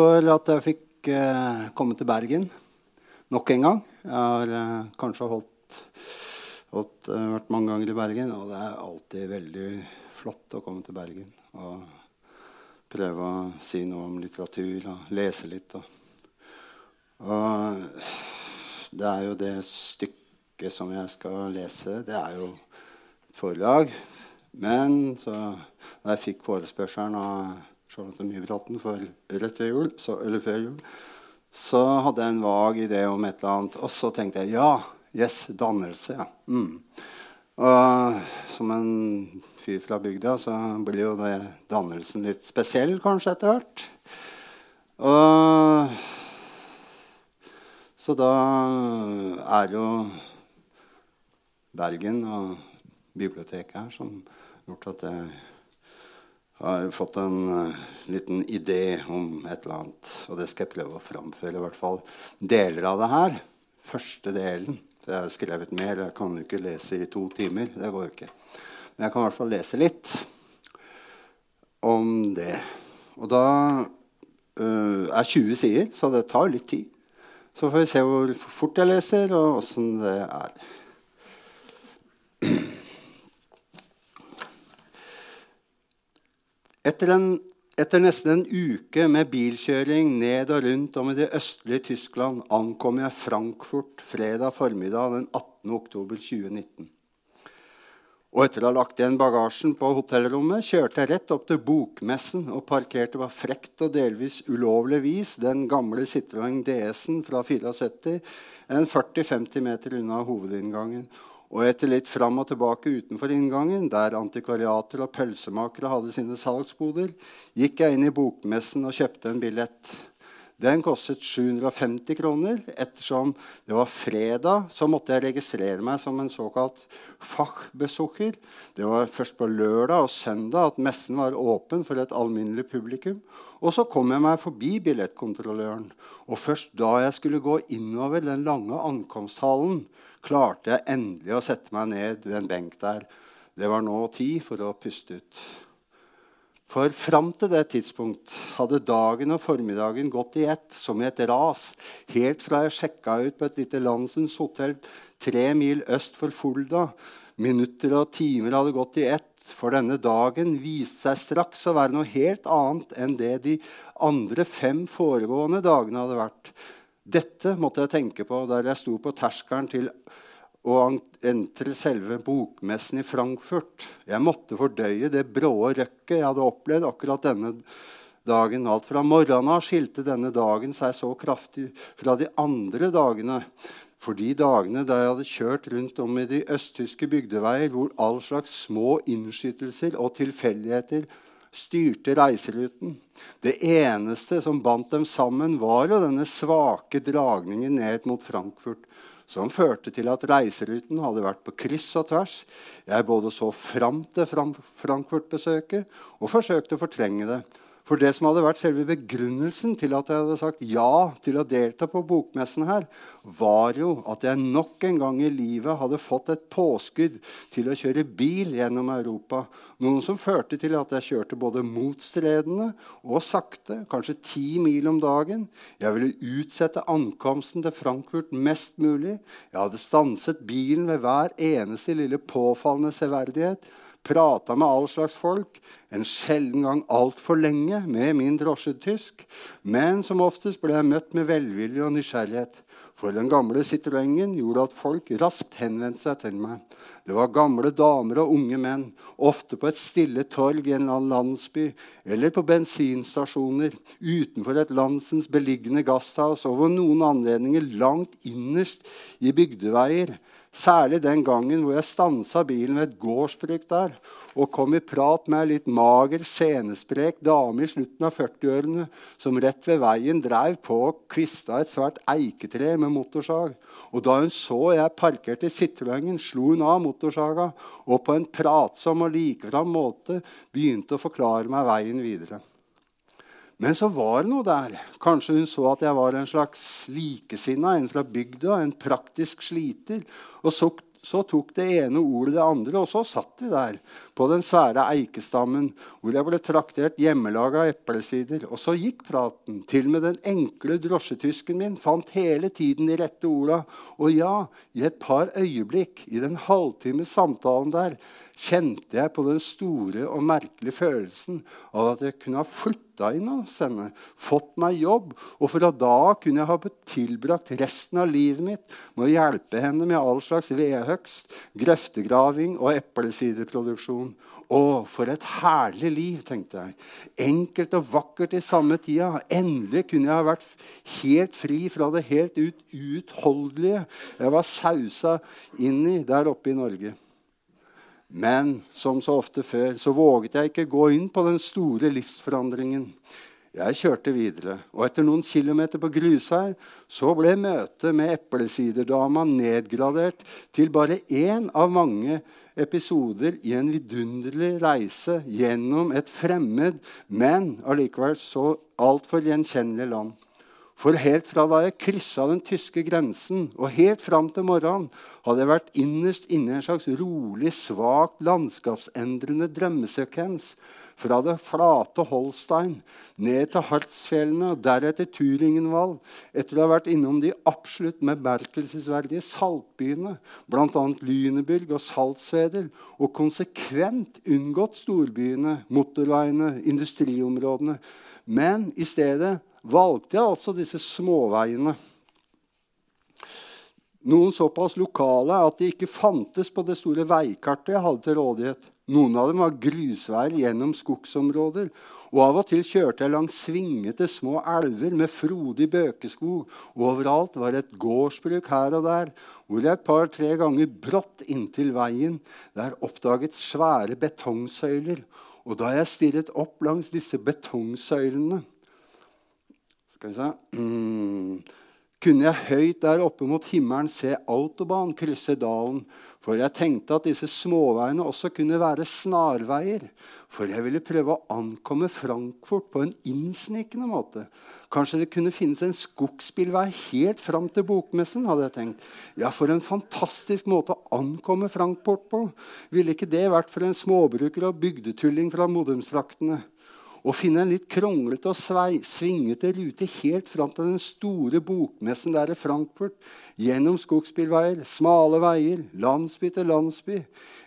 For at jeg fikk eh, komme til Bergen nok en gang. Jeg har eh, kanskje holdt, holdt, eh, vært mange ganger i Bergen, og det er alltid veldig flott å komme til Bergen og prøve å si noe om litteratur og lese litt. Og, og det er jo det stykket som jeg skal lese, det er jo et forelag. Men så, da jeg fikk forespørselen av Charlotte Mybråten for rett før jul, så, eller før jul, så hadde jeg en vag idé om et eller annet. Og så tenkte jeg ja, yes, dannelse. ja. Mm. Og som en fyr fra bygda så blir jo det dannelsen litt spesiell kanskje etter hvert. Og så da er jo Bergen og biblioteket her som har gjort at jeg har fått en uh, liten idé om et eller annet. Og det skal jeg prøve å framføre, i hvert fall deler av det her. Første delen. Så jeg har skrevet mer. Jeg kan jo ikke lese i to timer. Det går jo ikke. Men jeg kan i hvert fall lese litt om det. Og da uh, er 20 sider, så det tar litt tid. Så får vi se hvor fort jeg leser, og åssen det er. Etter, en, etter, nesten en uke med bilkjøring ned og rundt om i det østlige Tyskland ankom jeg Frankfurt fredag formiddag den 18. oktober 2019. Og etter å ha lagt igjen bagasjen på hotellrommet kjørte jeg rett opp til bokmessen og parkerte på frekt og delvis ulovlig vis den gamle Citroën DS-en fra 74 en 40-50 meter unna hovedinngangen og etter litt fram og tilbake utenfor inngangen, der antikvariater og pølsemakere hadde sine salgsboder, gikk jeg inn i bokmessen og kjøpte en billett. Den kostet 750 kroner. Ettersom det var fredag, så måtte jeg registrere meg som en såkalt fachbesucher. Det var først på lørdag og søndag at messen var åpen for et alminnelig publikum. Og så kom jeg meg forbi billettkontrolløren. Og først da jeg skulle gå innover den lange ankomsthallen, klarte jeg endelig å sette meg ned ved en benk der. Det var nå tid for å puste ut. For fram til det tidspunkt hadde dagen og formiddagen gått i ett, som i et ras, helt fra jeg sjekka ut på et lite landsens hotell tre mil øst for Fulda. Minutter og timer hadde gått i ett, for denne dagen viste seg straks å være noe helt annet enn det de andre fem foregående dagene hadde vært. Dette måtte jeg tenke på der jeg sto på terskelen til å entre selve bokmessen i Frankfurt. Jeg måtte fordøye det bråe røkket jeg hadde opplevd akkurat denne dagen. Alt fra morgenen av skilte denne dagen seg så kraftig fra de andre dagene. For de dagene da jeg hadde kjørt rundt om i de østtyske bygdeveier, hvor all slags små innskytelser og tilfeldigheter styrte reiseruten. Det eneste som bandt dem sammen, var jo denne svake dragningen ned mot Frankfurt, som førte til at reiseruten hadde vært på kryss og tvers. Jeg både så fram til Frankfurt-besøket og forsøkte å fortrenge det. For det som hadde vært selve begrunnelsen til at jeg hadde sagt ja til å delta på bokmessen her, var jo at jeg nok en gang i livet hadde fått et påskudd til å kjøre bil gjennom Europa. Noe som førte til at jeg kjørte både motstredende og sakte, kanskje ti mil om dagen. Jeg ville utsette ankomsten til Frankfurt mest mulig. Jeg hadde stanset bilen ved hver eneste lille påfallende severdighet prata med all slags folk, en sjelden gang altfor lenge med min drosjetysk, men som oftest ble jeg møtt med velvilje og nysgjerrighet. For den gamle Citroënen gjorde at folk raskt henvendte seg til meg. Det var gamle damer og unge menn, ofte på et stille torg i en eller annen landsby, eller på bensinstasjoner utenfor et landsens beliggende gasthaus, og ved noen anledninger langt innerst i bygdeveier, Særlig den gangen hvor jeg stansa bilen ved et gårdsbruk der og kom i prat med ei litt mager, senesprek dame i slutten av 40-årene som rett ved veien dreiv på og kvista et svært eiketre med motorsag. Og da hun så jeg parkerte i Citroën, slo hun av motorsaga og på en pratsom og likefram måte begynte å forklare meg veien videre. Men så var det noe der. Kanskje hun så at jeg var en slags likesinna, en fra bygda, en praktisk sliter, og så tok det ene ordet det andre, og så satt vi der på den svære eikestammen hvor jeg ble traktert hjemmelaga eplesider. Og så gikk praten. Til og med den enkle drosjetysken min fant hele tiden de rette orda. Og ja, i et par øyeblikk, i den halvtime samtalen der, kjente jeg på den store og merkelige følelsen av at jeg kunne ha flytta inn hos henne, fått meg jobb, og fra da kunne jeg ha tilbrakt resten av livet mitt med å hjelpe henne med all slags vedhøgst, grøftegraving og eplesiderproduksjon. Å, for et herlig liv, tenkte jeg. Enkelt og vakkert i samme tida. Endelig kunne jeg ha vært helt fri fra det helt ut uutholdelige jeg var sausa inn i der oppe i Norge. Men som så ofte før så våget jeg ikke gå inn på den store livsforandringen. Jeg kjørte videre, og etter noen kilometer på grusvei så ble møtet med eplesiderdama nedgradert til bare én av mange episoder i en vidunderlig reise gjennom et fremmed, men allikevel så altfor gjenkjennelig land. For helt fra da jeg kryssa den tyske grensen, og helt fram til morgenen, hadde jeg vært innerst inne i en slags rolig, svakt, landskapsendrende drømmesekvens. Fra det flate Holstein ned til Hartsfjellene og deretter Turingenvall, etter å ha vært innom de absolutt bemerkelsesverdige saltbyene, bl.a. Lüneburg og Salzwedel, og konsekvent unngått storbyene, motorveiene, industriområdene. Men i stedet valgte jeg altså disse småveiene. Noen såpass lokale at de ikke fantes på det store veikartet jeg hadde til rådighet. Noen av dem var grusveier gjennom skogsområder. Og av og til kjørte jeg langs svingete små elver med frodig bøkeskog. Overalt var det et gårdsbruk her og der, hvor jeg et par-tre ganger brått inntil veien der oppdaget svære betongsøyler. Og da jeg stirret opp langs disse betongsøylene, skal vi se mm, Kunne jeg høyt der oppe mot himmelen se autobahn krysse dalen. For jeg tenkte at disse småveiene også kunne være snarveier. For jeg ville prøve å ankomme Frankfurt på en innsnikende måte. Kanskje det kunne finnes en skogsbilvei helt fram til bokmessen. hadde jeg tenkt. Ja, For en fantastisk måte å ankomme Frankfurt på. Ville ikke det vært for en småbruker og bygdetulling fra Modumstraktene? Å finne en litt kronglete og svei, svingete rute helt fram til den store bokmessen der i Frankfurt, gjennom skogsbilveier, smale veier, landsby til landsby,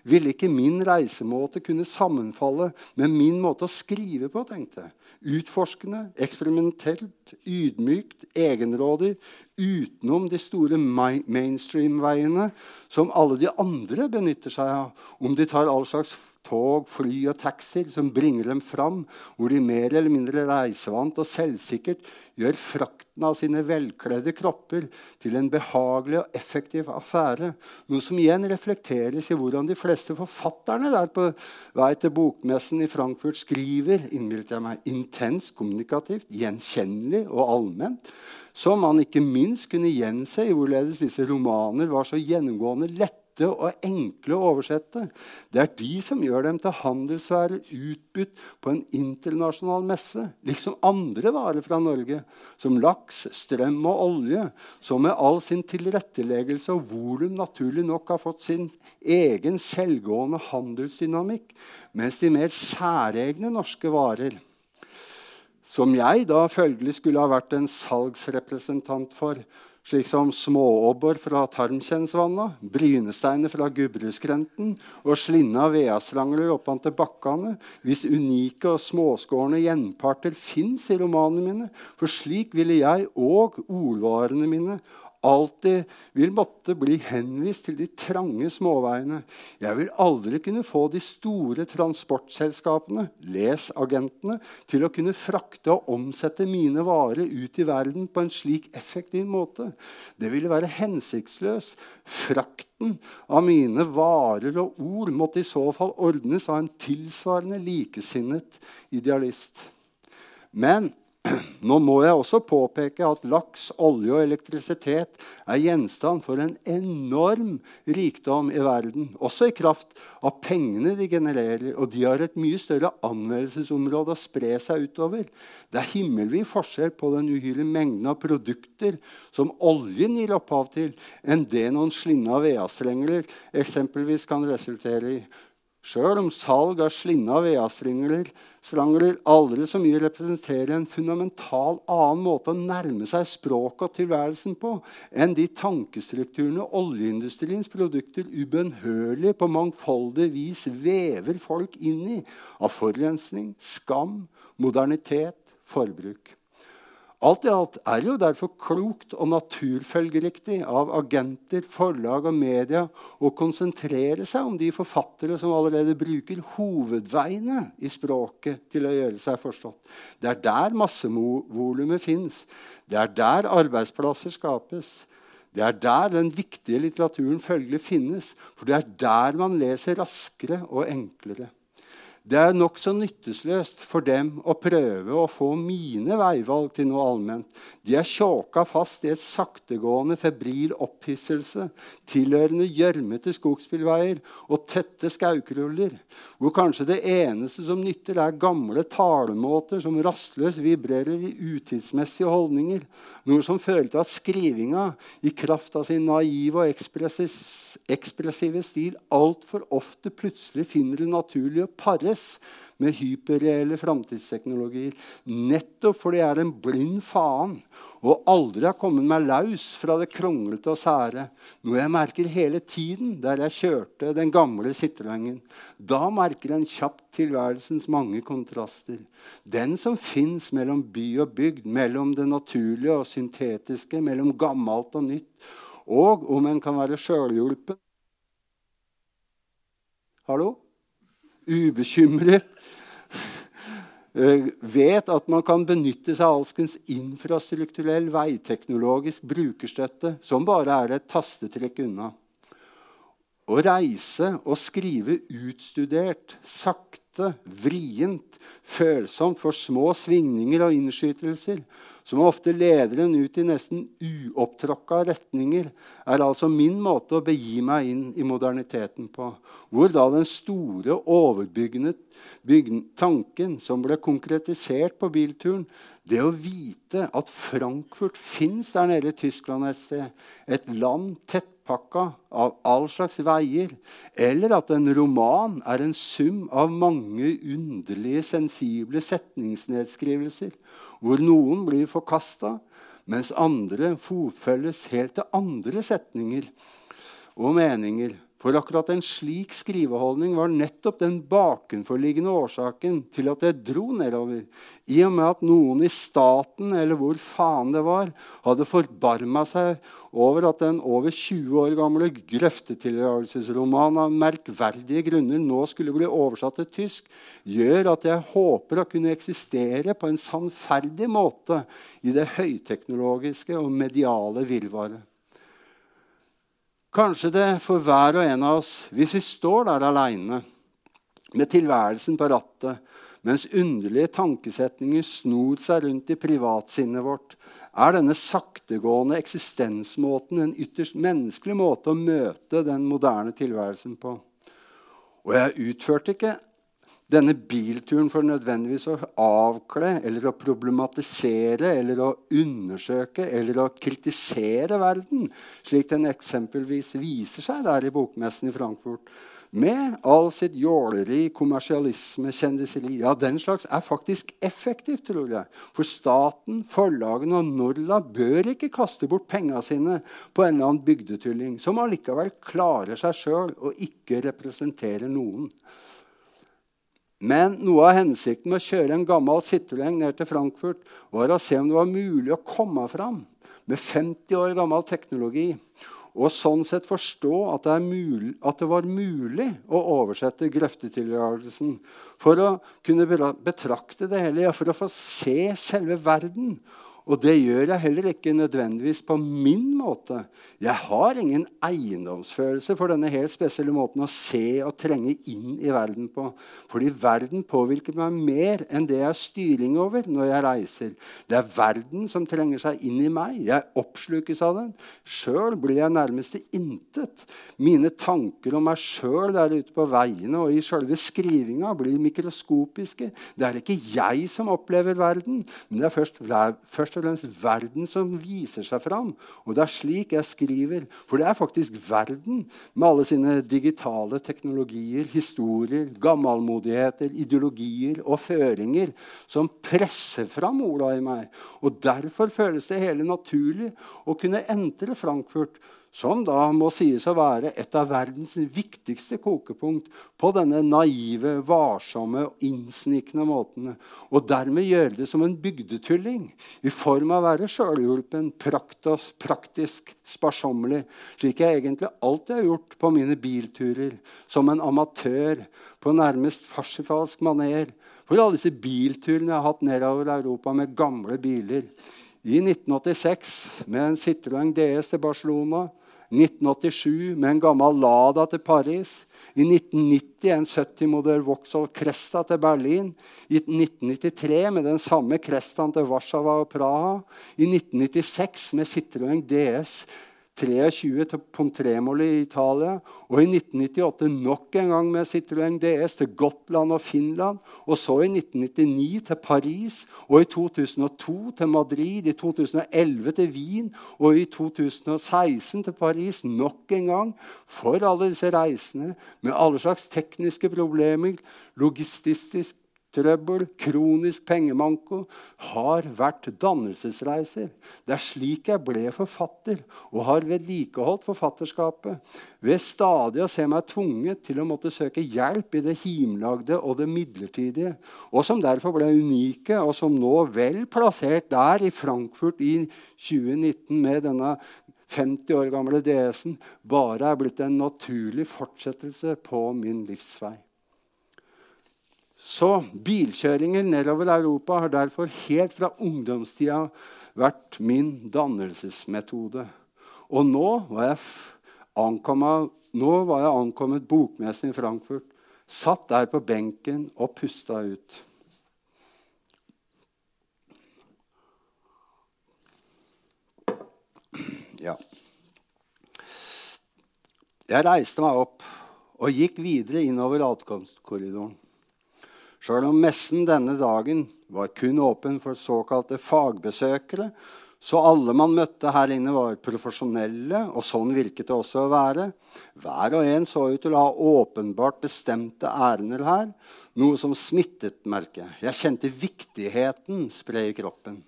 ville ikke min reisemåte kunne sammenfalle med min måte å skrive på, tenkte jeg. Utforskende, eksperimentelt, ydmykt, egenrådig, utenom de store mainstream-veiene som alle de andre benytter seg av, om de tar all slags tog, fly og taxier som bringer dem fram, hvor de mer eller mindre reisevant og selvsikkert gjør frakten av sine velkledde kropper til en behagelig og effektiv affære. Noe som igjen reflekteres i hvordan de fleste forfatterne der på vei til bokmessen i Frankfurt skriver innbilte jeg meg, intenst kommunikativt, gjenkjennelig og allment. som man ikke minst kunne gjense i hvorledes disse romaner var så gjennomgående lette lette og enkle å oversette. Det er de som gjør dem til handelsværer utbudt på en internasjonal messe, liksom andre varer fra Norge, som laks, strøm og olje, som med all sin tilrettelegelse og volum naturlig nok har fått sin egen selvgående handelsdynamikk, mens de mer særegne norske varer som jeg da følgelig skulle ha vært en salgsrepresentant for, slik som smååbor fra Tarmkjensvanna, brynesteiner fra Gudbrandskrenten og slinna vedastrangler oppante bakkene, hvis unike og småskårne gjenparter fins i romanene mine. For slik ville jeg og ordvarene mine alltid vil måtte bli henvist til de trange småveiene. Jeg vil aldri kunne få de store transportselskapene, les agentene, til å kunne frakte og omsette mine varer ut i verden på en slik effektiv måte. Det ville være hensiktsløst. Frakten av mine varer og ord måtte i så fall ordnes av en tilsvarende likesinnet idealist. Men Nå må jeg også påpeke at laks, olje og elektrisitet er gjenstand for en enorm rikdom i verden, også i kraft av pengene de genererer, og de har et mye større anvendelsesområde å spre seg utover. Det er himmelvid forskjell på den uhyre mengden av produkter som oljen gir opphav til, enn det noen slinna vedstrengler eksempelvis kan resultere i. Sjøl om salg av slinna vedstrangler aldri så mye representerer en fundamental annen måte å nærme seg språket og tilværelsen på enn de tankestrukturene oljeindustriens produkter ubønnhørlig på mangfoldig vis vever folk inn i av forurensning, skam, modernitet, forbruk. Alt i alt er det jo derfor klokt og naturfølgeriktig av agenter, forlag og media å konsentrere seg om de forfattere som allerede bruker hovedveiene i språket til å gjøre seg forstått. Det er der massevolumet fins. Det er der arbeidsplasser skapes. Det er der den viktige litteraturen følgelig finnes, for det er der man leser raskere og enklere. Det er nokså nytteløst for dem å prøve å få mine veivalg til noe allment. De er tjåka fast i et saktegående, febril opphisselse tilhørende gjørmete skogsbilveier og tette skaukruller, hvor kanskje det eneste som nytter, er gamle talemåter som rastløst vibrerer i utidsmessige holdninger, noe som fører til at skrivinga, i kraft av sin naive og ekspressive stil, altfor ofte plutselig finner det naturlig å pare pares med hyperreelle framtidsteknologier. Nettopp fordi jeg er en blind faen og aldri har kommet meg laus fra det kronglete og sære. Noe jeg merker hele tiden der jeg kjørte den gamle Citroengen. Da merker en kjapt tilværelsens mange kontraster. Den som fins mellom by og bygd, mellom det naturlige og syntetiske, mellom gammelt og nytt. Og om en kan være sjølhjulpen Hallo? Ubekymret eh, vet at man kan benytte seg av alskens infrastrukturell veiteknologisk brukerstøtte, som bare er et tastetrekk unna. Å reise og skrive utstudert, sakte, vrient, følsomt for små svingninger og innskytelser, som ofte leder en ut i nesten uopptråkka retninger, er altså min måte å begi meg inn i moderniteten på. Hvor da den store, overbyggende tanken som ble konkretisert på bilturen, det å vite at Frankfurt fins der nede i Tyskland et sted, et land tettpakka av all slags veier, eller at en roman er en sum av mange underlige, sensible setningsnedskrivelser, hvor noen blir forkasta, mens andre fotfølges helt til andre setninger og meninger. For akkurat en slik skriveholdning var nettopp den bakenforliggende årsaken til at jeg dro nedover, i og med at noen i staten, eller hvor faen det var, hadde forbarma seg over at den over 20 år gamle grøftetilgjørelsesromanen av merkverdige grunner nå skulle bli oversatt til tysk, gjør at jeg håper å kunne eksistere på en sannferdig måte i det høyteknologiske og mediale virvaret. Kanskje det for hver og en av oss, hvis vi står der aleine med tilværelsen på rattet, mens underlige tankesetninger snor seg rundt i privatsinnet vårt, er denne saktegående eksistensmåten en ytterst menneskelig måte å møte den moderne tilværelsen på. Og jeg utførte ikke denne bilturen for nødvendigvis å avkle eller å problematisere eller å undersøke eller å kritisere verden, slik den eksempelvis viser seg der i bokmessen i Frankfurt med all sitt jåleri, kommersialisme, kjendiseri. Ja, den slags er faktisk effektivt, tror jeg. For staten, forlagene og Norla bør ikke kaste bort penga sine på en eller annen bygdetulling som allikevel klarer seg sjøl og ikke representerer noen. Men noe av hensikten med å kjøre en gammel Citroën ned til Frankfurt var å se om det var mulig å komme fram med 50 år gammel teknologi og sånn sett forstå at det, mulig, at det var mulig å oversette grøftetillatelsen for å kunne betrakte det hele, for å få se selve verden. Og det gjør jeg heller ikke nødvendigvis på min måte. Jeg har ingen eiendomsfølelse for denne helt spesielle måten å se og trenge inn i verden på. Fordi verden påvirker meg mer enn det jeg har styring over når jeg reiser. Det er verden som trenger seg inn i meg. Jeg oppslukes av den. Sjøl blir jeg nærmest til intet. Mine tanker om meg sjøl der ute på veiene og i sjølve skrivinga blir mikroskopiske. Det er ikke jeg som opplever verden, men det er først, først og fremst verden som viser seg fram. Og det er slik jeg skriver. For det er faktisk verden, med alle sine digitale teknologier, historier, gammelmodigheter, ideologier og føringer, som presser fram Ola i meg. Og derfor føles det hele naturlig å kunne entre Frankfurt som da må sies å være et av verdens viktigste kokepunkt på denne naive, varsomme og innsnikende måten, og dermed gjøre det som en bygdetulling i form av å være sjølhjulpen, praktisk, sparsommelig, slik jeg egentlig alltid har gjort på mine bilturer, som en amatør på nærmest farsifalsk maner, for alle disse bilturene jeg har hatt nedover Europa med gamle biler. I 1986 med en Citroën DS til Barcelona 1987 med en gammel Lada til Paris. I 1990 en 70-modell Vauxhall Cresta til Berlin. I 1993 med den samme Crestaen til Warszawa og Praha. I 1996 med Citroën DS 23 til Pontremoli i Italia. Og i 1998 nok en gang med Citroën DS til Gotland og Finland. Og så i 1999 til Paris. Og i 2002 til Madrid. I 2011 til Wien. Og i 2016 til Paris nok en gang. For alle disse reisene med alle slags tekniske problemer, logistisk trøbbel, kronisk pengemanko, har vært dannelsesreiser. Det er slik jeg ble forfatter og har vedlikeholdt forfatterskapet. Ved stadig å se meg tvunget til å måtte søke hjelp i det himlagde og det midlertidige, og som derfor ble unike, og som nå vel plassert der i Frankfurt i 2019 med denne 50 år gamle DS-en, bare er blitt en naturlig fortsettelse på min livsvei. Så bilkjøringer nedover Europa har derfor helt fra ungdomstida vært min dannelsesmetode. Og nå var jeg, ankommet, nå var jeg ankommet bokmessen i Frankfurt, satt der på benken og pusta ut. Ja. Jeg reiste meg opp og gikk videre innover adkomstkorridoren. Sjøl om messen denne dagen var kun åpen for såkalte fagbesøkere, så alle man møtte her inne, var profesjonelle, og sånn virket det også å være. Hver og en så ut til å ha åpenbart bestemte ærender her, noe som smittet, merket. Jeg kjente viktigheten spre i kroppen.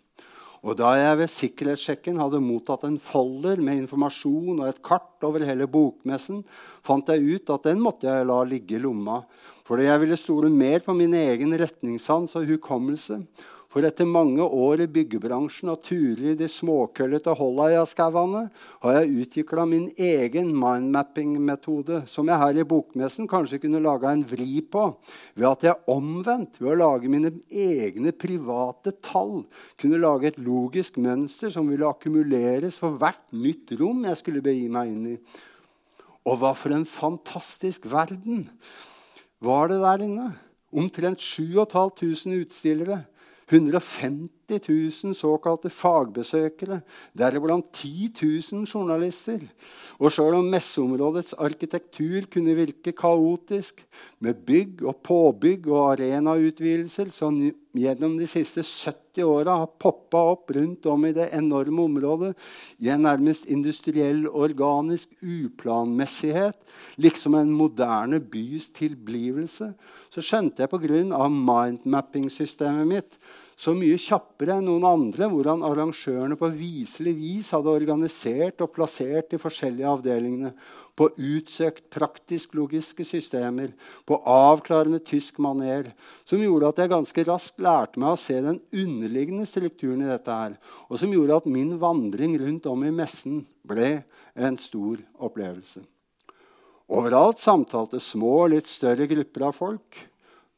Og da jeg ved sikkerhetssjekken hadde mottatt en folder med informasjon og et kart over hele bokmessen, fant jeg ut at den måtte jeg la ligge i lomma, fordi jeg ville stole mer på min egen retningssans og hukommelse. For etter mange år i byggebransjen og turer i de småkøllete Hollaya-skauene har jeg utvikla min egen mindmapping-metode, som jeg her i bokmessen kanskje kunne laga en vri på, ved at jeg omvendt, ved å lage mine egne private tall, kunne lage et logisk mønster som ville akkumuleres for hvert nytt rom jeg skulle begi meg inn i. Og hva for en fantastisk verden! Var det der inne. Omtrent 7500 utstillere. 150 000 såkalte fagbesøkere, deriblant 10 000 journalister. Og sjøl om messeområdets arkitektur kunne virke kaotisk, med bygg og påbygg og arenautvidelser som gjennom de siste 70 åra har poppa opp rundt om i det enorme området i en nærmest industriell, organisk uplanmessighet, liksom en moderne bys tilblivelse, så skjønte jeg pga. mindmapping-systemet mitt så mye kjappere enn noen andre hvordan arrangørene på viselig vis hadde organisert og plassert de forskjellige avdelingene på utsøkt praktisk-logiske systemer, på avklarende tysk maner, som gjorde at jeg ganske raskt lærte meg å se den underliggende strukturen i dette her, og som gjorde at min vandring rundt om i messen ble en stor opplevelse. Overalt samtalte små og litt større grupper av folk.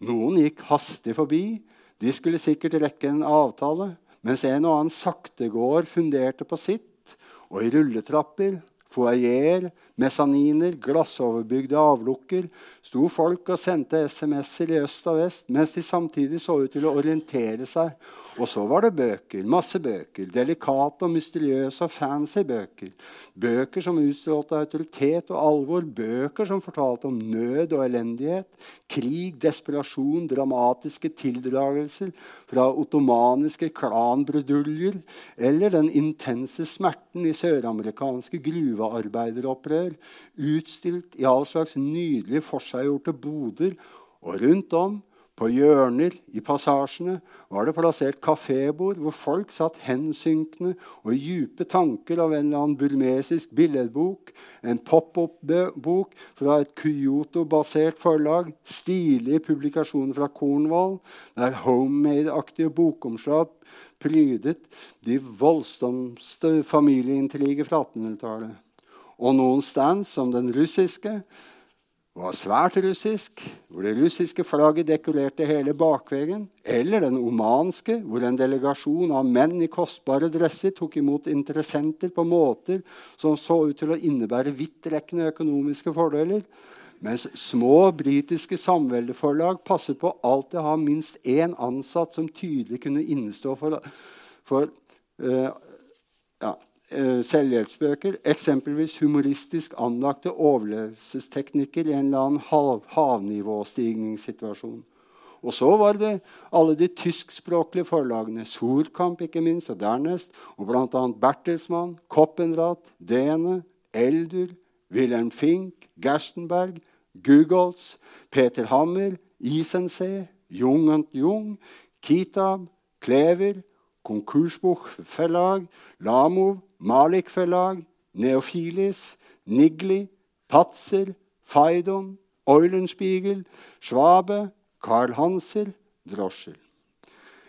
Noen gikk hastig forbi, de skulle sikkert rekke en avtale, mens en og annen saktegåer funderte på sitt, Og i rulletrapper, foajeer, mesaniner, glassoverbygde avlukker sto folk og sendte SMS-er i øst og vest, mens de samtidig så ut til å orientere seg og så var det bøker. Masse bøker. Delikate og mysteriøse og fancy bøker. Bøker som utstrålte autoritet og alvor. Bøker som fortalte om nød og elendighet. Krig, desperasjon, dramatiske tildragelser fra ottomaniske klanbruduljer eller den intense smerten i søramerikanske gruvearbeideropprør, utstilt i all slags nydelige forseggjorte boder og rundt om på hjørner i passasjene var det plassert kafébord hvor folk satt hensynkende og i dype tanker av en eller annen burmesisk billedbok, en pop-opp-bok fra et Kyoto-basert forlag, stilige publikasjoner fra Cornwall, der homemade-aktige bokomslag prydet de voldsomste familieintriger fra 1800-tallet. Og noen stands, som den russiske, var svært russisk, hvor det russiske flagget dekorerte hele bakveggen, eller den omanske, hvor en delegasjon av menn i kostbare dresser tok imot interessenter på måter som så ut til å innebære vidtrekkende økonomiske fordeler, mens små britiske samveldeforlag passer på alltid å ha minst én ansatt som tydelig kunne innestå for, for uh, ja, Eh, selvhjelpsbøker, eksempelvis humoristisk anlagte overlevelsesteknikker i en eller annen hav havnivåstigningssituasjon. Og så var det alle de tyskspråklige forlagene, Sorkamp ikke minst, og dernest, og bl.a. Bertelsmann, Koppenrath, Dene, Eldur, Wilhelm Fink, Gerstenberg, Gugolz, Peter Hammer, Isensee, Jung und Jung, Kitab, Klever, Konkursbuch Verlag, Lamov, Malik Forlag, Neofilis, Nigli, Patzer, Faidon, Eulenspiegel, Schwabe, Carl Hanser, Droschel.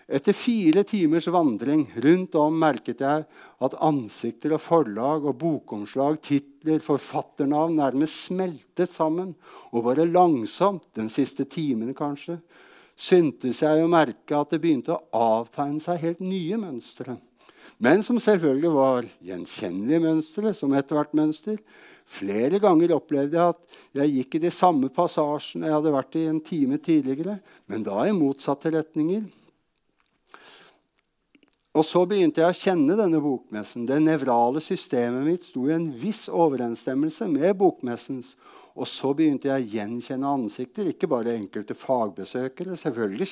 Etter fire timers vandring rundt om merket jeg at ansikter og forlag og bokomslag, titler, forfatternavn nærmest smeltet sammen. Og bare langsomt, den siste timen kanskje, syntes jeg å merke at det begynte å avtegne seg helt nye mønstre men som selvfølgelig var gjenkjennelige mønstre som etter hvert mønster. Flere ganger opplevde jeg at jeg gikk i de samme passasjene jeg hadde vært i en time tidligere, men da i motsatte retninger. Og så begynte jeg å kjenne denne bokmessen. Det nevrale systemet mitt sto i en viss overensstemmelse med bokmessens. Og så begynte jeg å gjenkjenne ansikter, ikke bare enkelte fagbesøkere. Selvfølgelig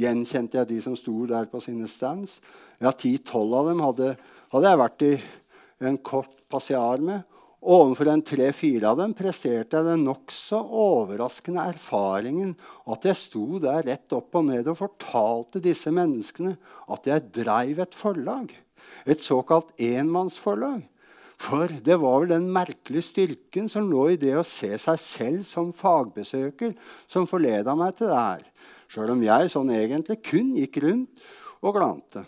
gjenkjente jeg de som sto der på sine stands. Ja, Ti-tolv av dem hadde, hadde, jeg vært i en kort passiar med. Overfor en tre-fire av dem presterte jeg den nokså overraskende erfaringen at jeg sto der rett opp og ned og fortalte disse menneskene at jeg dreiv et forlag. Et såkalt enmannsforlag. For det var vel den merkelige styrken som lå i det å se seg selv som fagbesøker, som forleda meg til det her. Sjøl om jeg sånn egentlig kun gikk rundt og glante.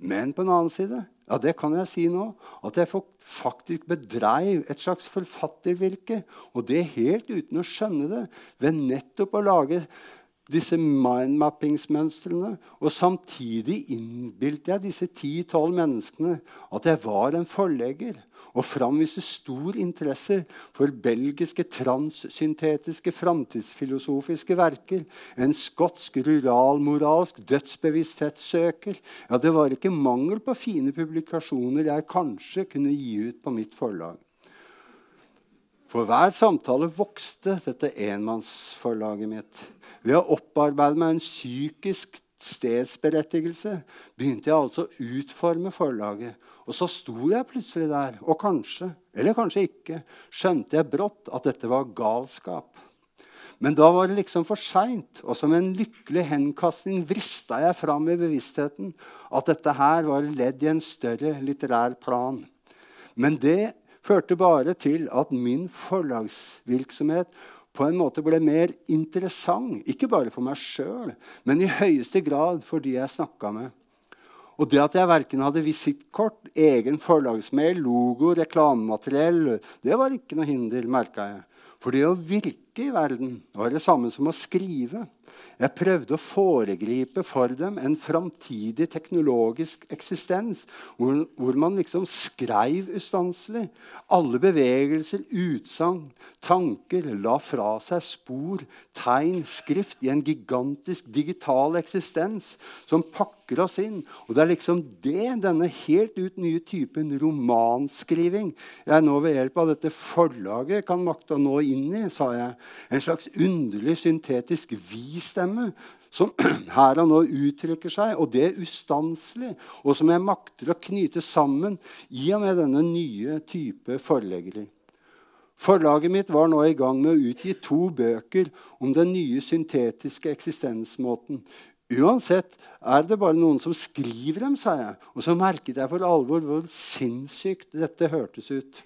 Men på en annen side, ja, det kan jeg si nå, at jeg faktisk bedreiv et slags forfattervirke. Og det helt uten å skjønne det, ved nettopp å lage disse mindmappingsmønstrene. Og samtidig innbilte jeg disse ti-tolv menneskene at jeg var en forlegger og framviste stor interesse for belgiske transsyntetiske framtidsfilosofiske verker. En skotsk ruralmoralsk dødsbevissthetssøker. Ja, det var ikke mangel på fine publikasjoner jeg kanskje kunne gi ut på mitt forlag. For hver samtale vokste dette enmannsforlaget mitt. Ved å opparbeide meg en psykisk stedsberettigelse begynte jeg altså å utforme forlaget. Og så sto jeg plutselig der, og kanskje, eller kanskje ikke, skjønte jeg brått at dette var galskap. Men da var det liksom for seint, og som en lykkelig henkastning vrista jeg fram i bevisstheten at dette her var ledd i en større litterær plan. Men det førte bare til at min forlagsvirksomhet på en måte ble mer interessant. Ikke bare for meg sjøl, men i høyeste grad for de jeg snakka med. Og det at jeg verken hadde visittkort, egen forlagsmail, logo, reklamemateriell, det var ikke noe hinder, merka jeg. For det å virke i verden var det samme som å skrive. Jeg prøvde å foregripe for dem en framtidig teknologisk eksistens hvor, hvor, man liksom skreiv ustanselig. Alle bevegelser, utsagn, tanker la fra seg spor, tegn, skrift i en gigantisk digital eksistens som pakker oss inn. Og det er liksom det, denne helt ut nye typen romanskriving, jeg nå ved hjelp av dette forlaget kan makte å nå inn i, sa jeg. En slags underlig syntetisk vi-stemme som her og nå uttrykker seg, og det er ustanselig, og som jeg makter å knyte sammen i og med denne nye type forleggere. Forlaget mitt var nå i gang med å utgi to bøker om den nye syntetiske eksistensmåten. Uansett er det bare noen som skriver dem, sa jeg. Og så merket jeg for alvor hvor sinnssykt dette hørtes ut.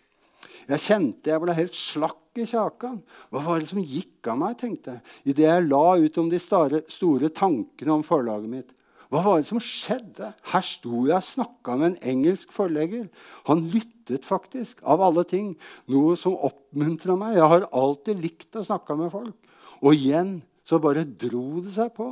Jeg kjente jeg ble helt slakk i kjakan. Hva var det som gikk av meg? tenkte jeg, idet jeg la ut om de store, tankene om forlaget mitt. Hva var det som skjedde? Her sto jeg og snakka med en engelsk forlegger. Han lyttet faktisk, av alle ting. Noe som oppmuntra meg. Jeg har alltid likt å snakke med folk. Og igjen så bare dro det seg på.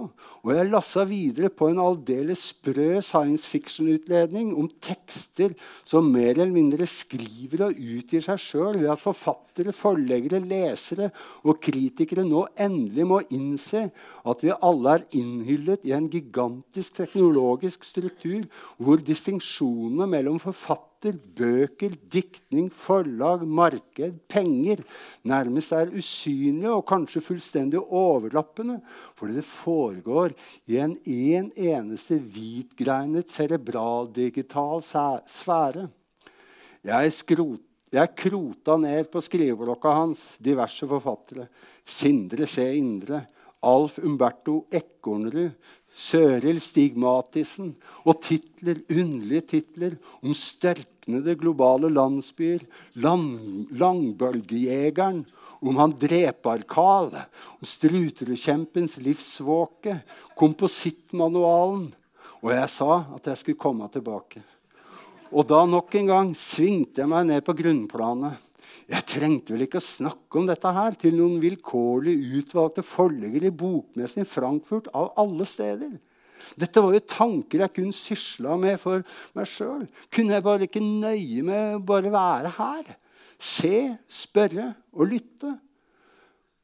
Og jeg lassa videre på en aldeles sprø science fiction-utledning om tekster som mer eller mindre skriver og utgir seg sjøl ved at forfattere, forleggere, lesere og kritikere nå endelig må innse at vi alle er innhyllet i en gigantisk teknologisk struktur hvor distinksjonene mellom forfattere teater, bøker, diktning, forlag, marked, penger nærmest er usynlige og kanskje fullstendig overlappende, fordi det foregår i en, en eneste hvitgreinet cerebraldigital sfære. Jeg, skrot, jeg krota ned på skriveblokka hans diverse forfattere. Sindre C. Indre, Alf Umberto Ekornrud, Søril Stigmatisen og titler, underlige titler om størknede globale landsbyer, lang, langbølgejegeren, om han Drepar-Karl, om strutrekjempens livsvåke, komposittmanualen. Og jeg sa at jeg skulle komme tilbake. Og da nok en gang svingte jeg meg ned på grunnplanet. Jeg trengte vel ikke å snakke om dette her til noen vilkårlig utvalgte forleggere i bokmessen i Frankfurt av alle steder. Dette var jo tanker jeg kunne sysla med for meg sjøl. Kunne jeg bare ikke nøye med å bare være her? Se, spørre og lytte.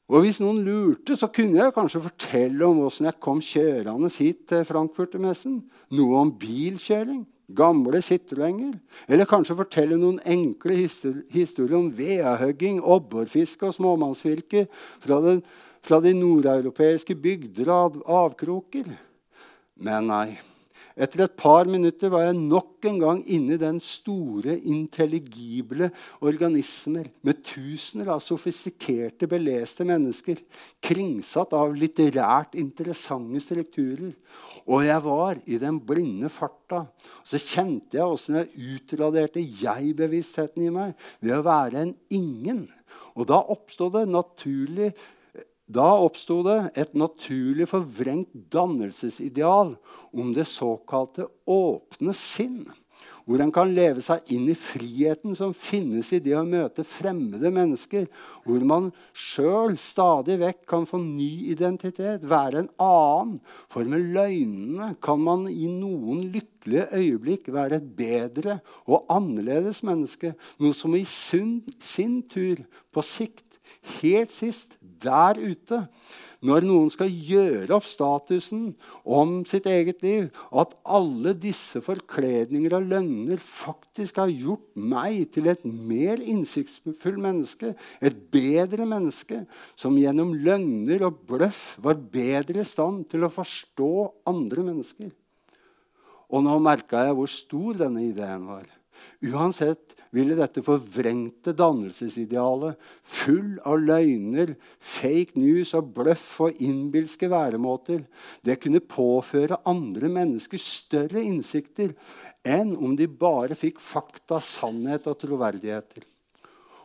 Og hvis noen lurte, så kunne jeg kanskje fortelle om åssen jeg kom kjørende hit til Frankfurtermessen. Noe om bilkjøring, gamle Citroenger. Eller kanskje fortelle noen enkle historier om vedhugging, obborfiske og småmannsvirke fra, den, fra de nordeuropeiske bygder og avkroker. Men nei. Etter et par minutter var jeg nok en gang inne i den store, intelligible organismer med tusener av sofistikerte, beleste mennesker, kringsatt av litterært interessante strukturer. Og jeg var i den blinde farta. Så kjente jeg åssen jeg utraderte jeg-bevisstheten i meg ved å være en ingen. Og da oppstod det naturlig da oppsto det et naturlig forvrengt dannelsesideal om det såkalte åpne sinn, hvor en kan leve seg inn i friheten som finnes i det å møte fremmede mennesker, hvor man sjøl stadig vekk kan få ny identitet, være en annen. For med løgnene kan man i noen lykkelige øyeblikk være et bedre og annerledes menneske, noe som i sin tur på sikt helt sist der ute, når noen skal gjøre opp statusen om sitt eget liv, at alle disse forkledninger og løgner faktisk har gjort meg til et mer innsiktsfull menneske, et bedre menneske, som gjennom løgner og bløff var bedre i stand til å forstå andre mennesker. Og nå merka jeg hvor stor denne ideen var. Uansett ville dette forvrengte dannelsesidealet, full av løgner, fake news og bløff og innbilske væremåter, det kunne påføre andre mennesker større innsikter enn om de bare fikk fakta, sannhet og troverdigheter.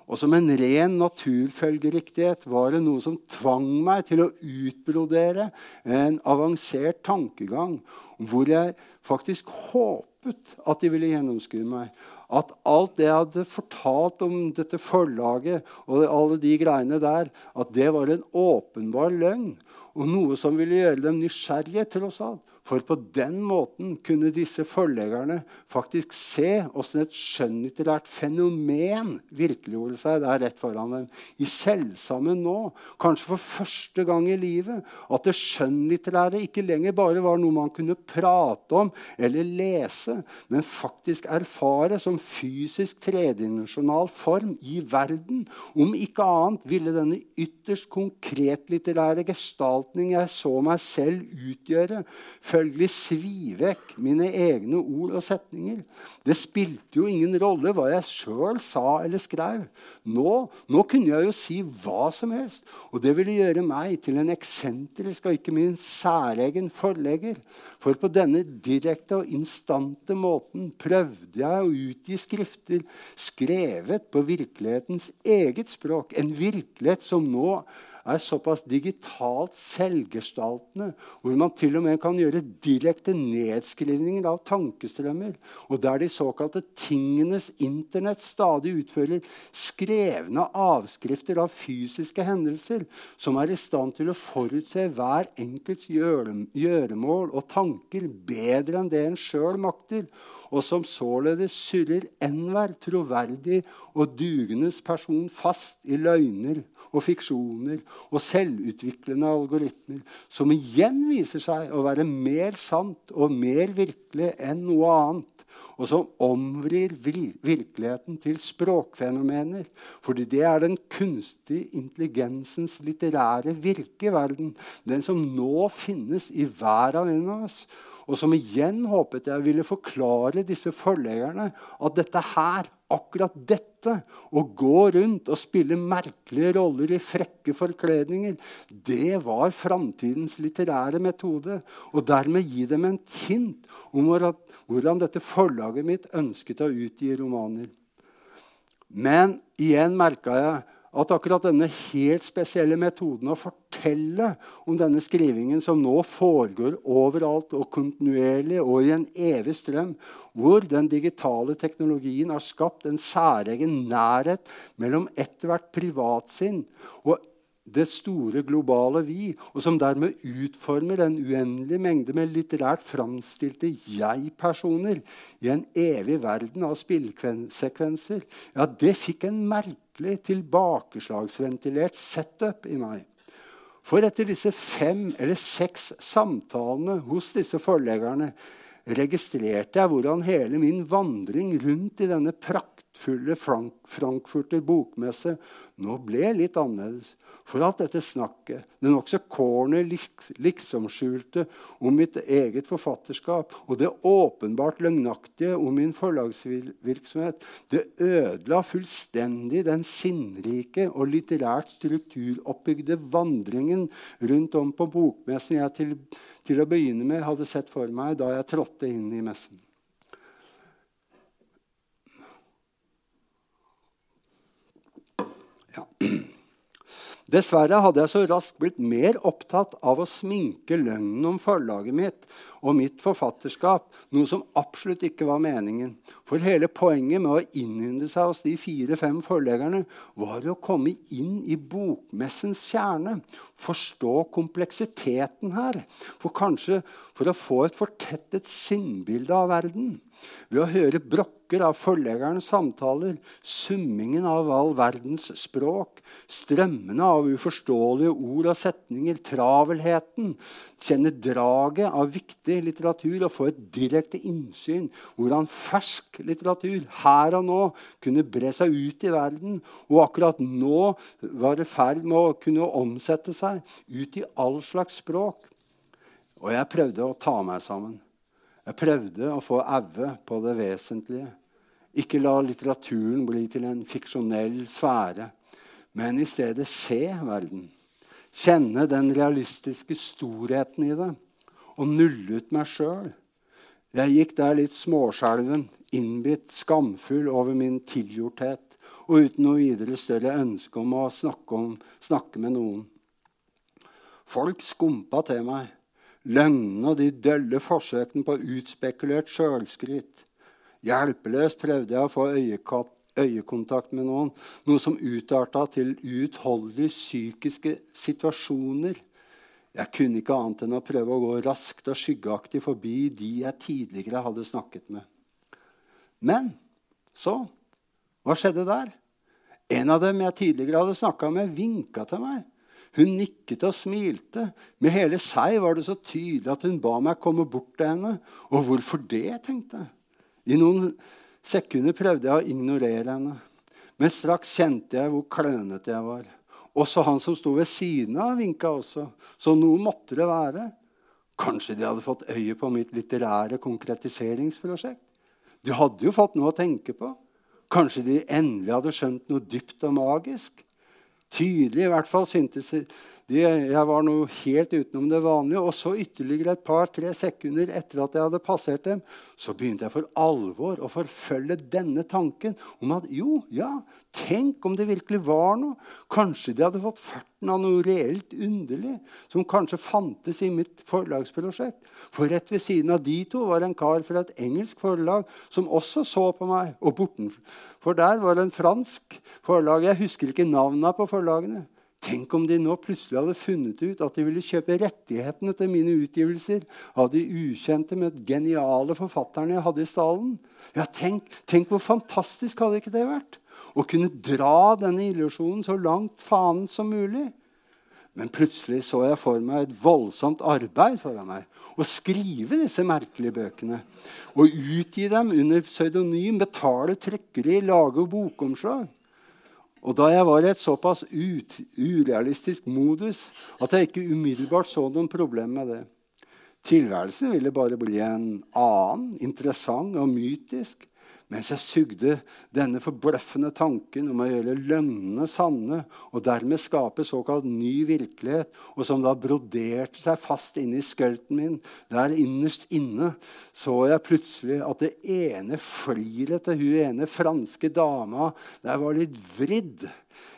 Og som en ren naturfølgeriktighet var det noe som tvang meg til å utbrodere en avansert tankegang hvor jeg faktisk håpet at de ville gjennomskue meg. At alt det jeg hadde fortalt om dette forlaget og alle de greiene der, at det var en åpenbar løgn. Og noe som ville gjøre dem nysgjerrige, til oss alt. For på den måten kunne disse forleggerne faktisk se åssen et skjønnlitterært fenomen virkeliggjorde seg der rett foran dem. I selvsammen nå, kanskje for første gang i livet, at det skjønnlitterære ikke lenger bare var noe man kunne prate om eller lese, men faktisk erfare som fysisk tredimensjonal form i verden. Om ikke annet ville denne ytterst konkretlitterære gestaltning jeg så meg selv utgjøre, selvfølgelig svi vekk mine egne ord og setninger. Det spilte jo ingen rolle hva jeg sjøl sa eller skrev. Nå, nå, kunne jeg jo si hva som helst, og det ville gjøre meg til en eksentrisk og ikke minst særegen forlegger. For på denne direkte og instante måten prøvde jeg å utgi skrifter skrevet på virkelighetens eget språk, en virkelighet som nå er såpass digitalt selvgestaltende, hvor man til og med kan gjøre direkte nedskrivninger av tankestrømmer, og der de såkalte tingenes internett stadig utfører skrevne avskrifter av fysiske hendelser, som er i stand til å forutse hver enkelts gjøremål og tanker bedre enn det en sjøl makter, og som således surrer enhver troverdig og dugende person fast i løgner og fiksjoner og selvutviklende algoritmer, som igjen viser seg å være mer sant og mer virkelig enn noe annet, og som omvrir virkeligheten til språkfenomener. Fordi det er den kunstige intelligensens litterære virke i verden, den som nå finnes i hver av en av oss og som igjen håpet jeg ville forklare disse forleggerne at dette her akkurat dette, å gå rundt og spille merkelige roller i frekke forkledninger, det var framtidens litterære metode. Og dermed gi dem en hint om hvordan dette forlaget mitt ønsket å utgi romaner. Men igjen merka jeg at akkurat denne helt spesielle metoden å fortelle om denne skrivingen, som nå foregår overalt og kontinuerlig og i en evig strøm, hvor den digitale teknologien har skapt en særegen nærhet mellom ethvert privatsinn og det store, globale vi, og som dermed utformer en uendelig mengde med litterært framstilte jeg-personer i en evig verden av spillsekvenser, ja, det fikk en merkelig tilbakeslagsventilert setup i meg. For etter disse fem eller seks samtalene hos disse forleggerne registrerte jeg hvordan hele min vandring rundt i denne praktfulle Frankfurter bokmesse nå ble litt annerledes. For alt dette snakket, det nokså corner liksomskjulte om mitt eget forfatterskap og det åpenbart løgnaktige om min forlagsvirksomhet, det ødela fullstendig den sinnrike og litterært strukturoppbygde vandringen rundt om på bokmessen jeg til, til å begynne med hadde sett for meg da jeg trådte inn i messen. Ja. Dessverre hadde jeg så raskt blitt mer opptatt av å sminke løgnen om forlaget mitt og mitt forfatterskap, noe som absolutt ikke var meningen. For hele poenget med å innynde seg hos de fire-fem forleggerne var å komme inn i bokmessens kjerne, forstå kompleksiteten her, for kanskje for å få et fortettet sinnbilde av verden. Ved å høre brokker av forleggerens samtaler, summingen av all verdens språk, strømmene av uforståelige ord og setninger, travelheten, kjenne draget av viktig litteratur og få et direkte innsyn hvordan fersk litteratur her og nå kunne bre seg ut i verden, og akkurat nå var i ferd med å kunne omsette seg ut i all slags språk. Og jeg prøvde å ta meg sammen. Jeg prøvde å få øye på det vesentlige. Ikke la litteraturen bli til en fiksjonell sfære, men i stedet se verden. Kjenne den realistiske storheten i det, og nulle ut meg sjøl. Jeg gikk der litt småskjelven, innbitt, skamfull over min tilgjorthet og uten noe videre større ønske om å snakke, om, snakke med noen. Folk skumpa til meg. Løgnene og de dølle forsøkene på utspekulert sjølskryt. Hjelpeløst prøvde jeg å få øyekontakt med noen, noe som utarta til uutholdelige psykiske situasjoner. Jeg kunne ikke annet enn å prøve å gå raskt og skyggeaktig forbi de jeg tidligere hadde snakket med. Men så Hva skjedde der? En av dem jeg tidligere hadde snakka med, vinka til meg. Hun nikket og smilte. Med hele seg var det så tydelig at hun ba meg komme bort til henne. Og hvorfor det, tenkte jeg. I noen sekunder prøvde jeg å ignorere henne. Men straks kjente jeg hvor klønete jeg var. Også han som sto ved siden av, vinka også. Så noe måtte det være. Kanskje de hadde fått øye på mitt litterære konkretiseringsprosjekt? De hadde jo fått noe å tenke på. Kanskje de endelig hadde skjønt noe dypt og magisk? Tydelig i hvert fall syntes de, jeg var noe helt utenom det vanlige. Og så ytterligere et par-tre sekunder etter at jeg hadde passert dem, så begynte jeg for alvor å forfølge denne tanken om at jo, ja, tenk om det virkelig var noe. Kanskje de hadde fått farten av noe reelt underlig som kanskje fantes i mitt forlagsprosjekt. For rett ved siden av de to var en kar fra et engelsk forlag som også så på meg. Og bortenfor der var det en fransk forlag. Jeg husker ikke navnene på forlagene. Tenk om de nå plutselig hadde funnet ut at de ville kjøpe rettighetene til mine utgivelser av de ukjente, med geniale forfatterne jeg hadde i stallen. Ja, tenk, tenk, hvor fantastisk hadde ikke det vært? Å kunne dra denne illusjonen så langt fanen som mulig. Men plutselig så jeg for meg et voldsomt arbeid foran meg. Å skrive disse merkelige bøkene. Å utgi dem under pseudonym, betale trykkeri, lage bokomslag. Og da jeg var i et såpass ut, urealistisk modus at jeg ikke umiddelbart så noen problem med det. Tilværelsen ville bare bli en annen, interessant og mytisk mens jeg sugde denne forbløffende tanken om å gjøre løgnene sanne og dermed skape såkalt ny virkelighet, og som da broderte seg fast inni skølten min, der innerst inne så jeg plutselig at det ene fliret til hun ene franske dama der var litt vridd.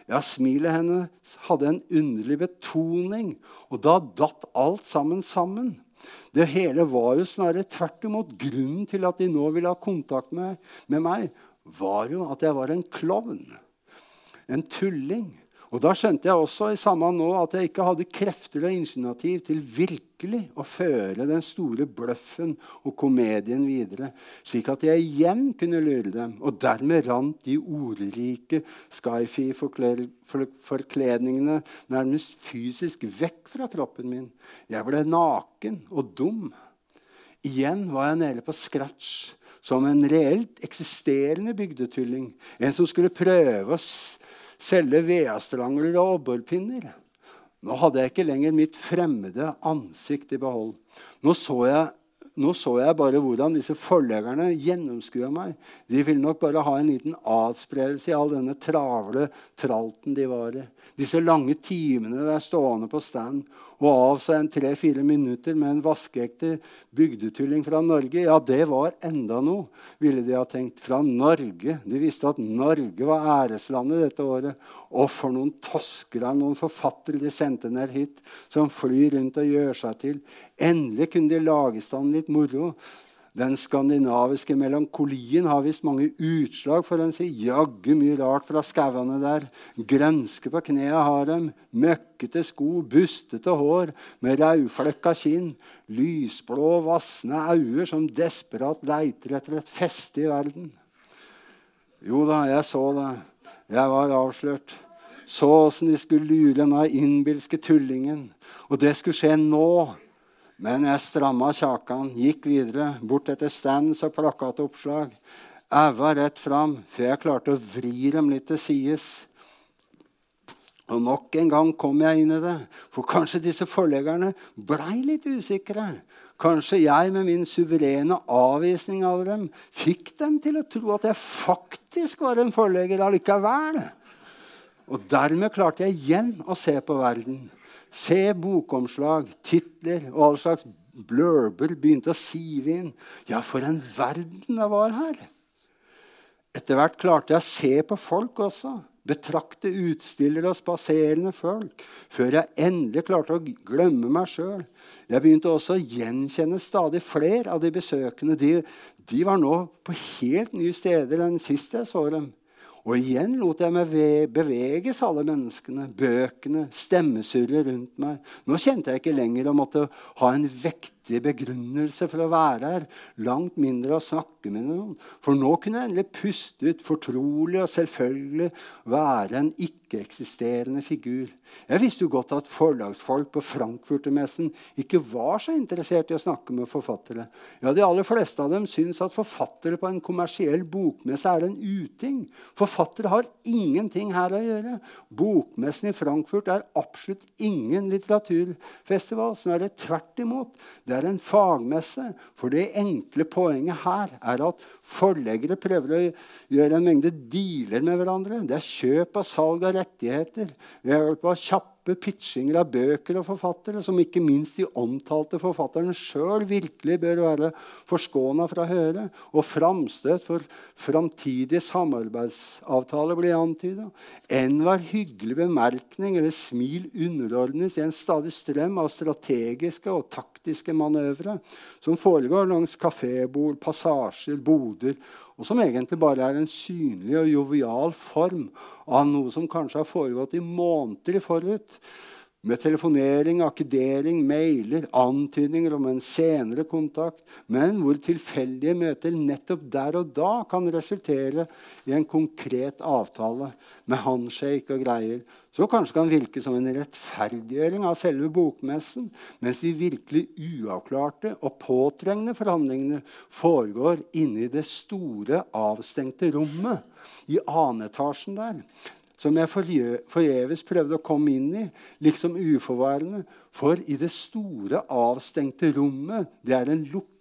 Ja, smilet hennes hadde en underlig betoning, og da datt alt sammen sammen. Det hele var jo snarere tvert imot. Grunnen til at de nå ville ha kontakt med, med meg, var jo at jeg var en klovn. En tulling. Og da skjønte jeg også i samme nå at jeg ikke hadde krefter og initiativ til virkelig å føre den store bløffen og komedien videre, slik at jeg igjen kunne lure dem. Og dermed rant de ordrike skyfi-forkledningene nærmest fysisk vekk fra kroppen min. Jeg ble naken og dum. Igjen var jeg nede på scratch som en reelt eksisterende bygdetulling. En som skulle prøve å selge vedstrangler og abborpinner. Nå hadde jeg ikke lenger mitt fremmede ansikt i behold. Nå så jeg, nå så jeg bare hvordan disse forleggerne gjennomskua meg. De ville nok bare ha en liten adspredelse i all denne travle tralten de var i. Disse lange timene der stående på stand og av seg en tre-fire minutter med en vaskeekte bygdetulling fra Norge. Ja, det var enda noe, ville de ha tenkt. Fra Norge. De visste at Norge var æreslandet dette året. Og for noen tosker av noen forfattere de sendte ned hit, som flyr rundt og gjør seg til. Endelig kunne de lage stand litt moro. Den skandinaviske melankolien har visst mange utslag, for en sier. Jaggu mye rart fra skauene der. Grønske på knea har dem. Møkkete sko, bustete hår med raudflekka kinn. Lysblå, vassende øyne som desperat leiter etter et feste i verden. Jo da, jeg så det. Jeg var avslørt. Så åssen de skulle lure denne innbilske tullingen. Og det skulle skje nå. Men jeg stramma kjakan, gikk videre, bort etter stands og plakatoppslag. Æva rett fram, før jeg klarte å vri dem litt til sides. Og nok en gang kom jeg inn i det, for kanskje disse forleggerne blei litt usikre. Kanskje jeg med min suverene avvisning av dem fikk dem til å tro at jeg faktisk var en forlegger allikevel. Og dermed klarte jeg igjen å se på verden Se bokomslag, titler og all slags blurber begynte å sive inn. Ja, for en verden det var her! Etter hvert klarte jeg å se på folk også. Betrakte utstillere og spaserende folk. Før jeg endelig klarte å glemme meg sjøl. Jeg begynte også å gjenkjenne stadig flere av de besøkende. De, de var nå på helt nye steder enn sist jeg så dem. Og igjen lot jeg meg beveges, alle menneskene, bøkene, stemmesurret rundt meg. Nå kjente jeg ikke lenger å måtte ha en vektig begrunnelse for å være her, langt mindre å snakke med noen. For nå kunne jeg endelig puste ut fortrolig og selvfølgelig være en ikke-eksisterende figur. Jeg visste jo godt at forlagsfolk på Frankfurtermessen ikke var så interessert i å snakke med forfattere. Ja, De aller fleste av dem syns at forfattere på en kommersiell bokmesse er en uting. Forfattere har ingenting her å gjøre. Bokmessen i Frankfurt er absolutt ingen litteraturfestival. Snarere tvert imot. Det er en fagmesse. For det enkle poenget her er at forleggere prøver å gjøre en mengde dealer med hverandre. Det er kjøp og salg av rettigheter ved hjelp av kjappe pitchinger av bøker og forfattere, som ikke minst de omtalte forfatterne sjøl virkelig bør være forskåna fra å høre, og framstøt for framtidige samarbeidsavtaler blir antyda. Enhver hyggelig bemerkning eller smil underordnes i en stadig strøm av strategiske og taktiske manøvre som foregår langs kafébord, passasjer, boder og som egentlig bare er en synlig og jovial form av noe som kanskje har foregått i måneder forut. Med telefonering, akkedering, mailer, antydninger om en senere kontakt, men hvor tilfeldige møter nettopp der og da kan resultere i en konkret avtale med handshake og greier, så kanskje kan virke som en rettferdiggjøring av selve bokmessen, mens de virkelig uavklarte og påtrengende forhandlingene foregår inne i det store, avstengte rommet i anetasjen der som jeg forgjeves prøvde å komme inn i, liksom uforvarende. For i det store, avstengte rommet, det er en lukket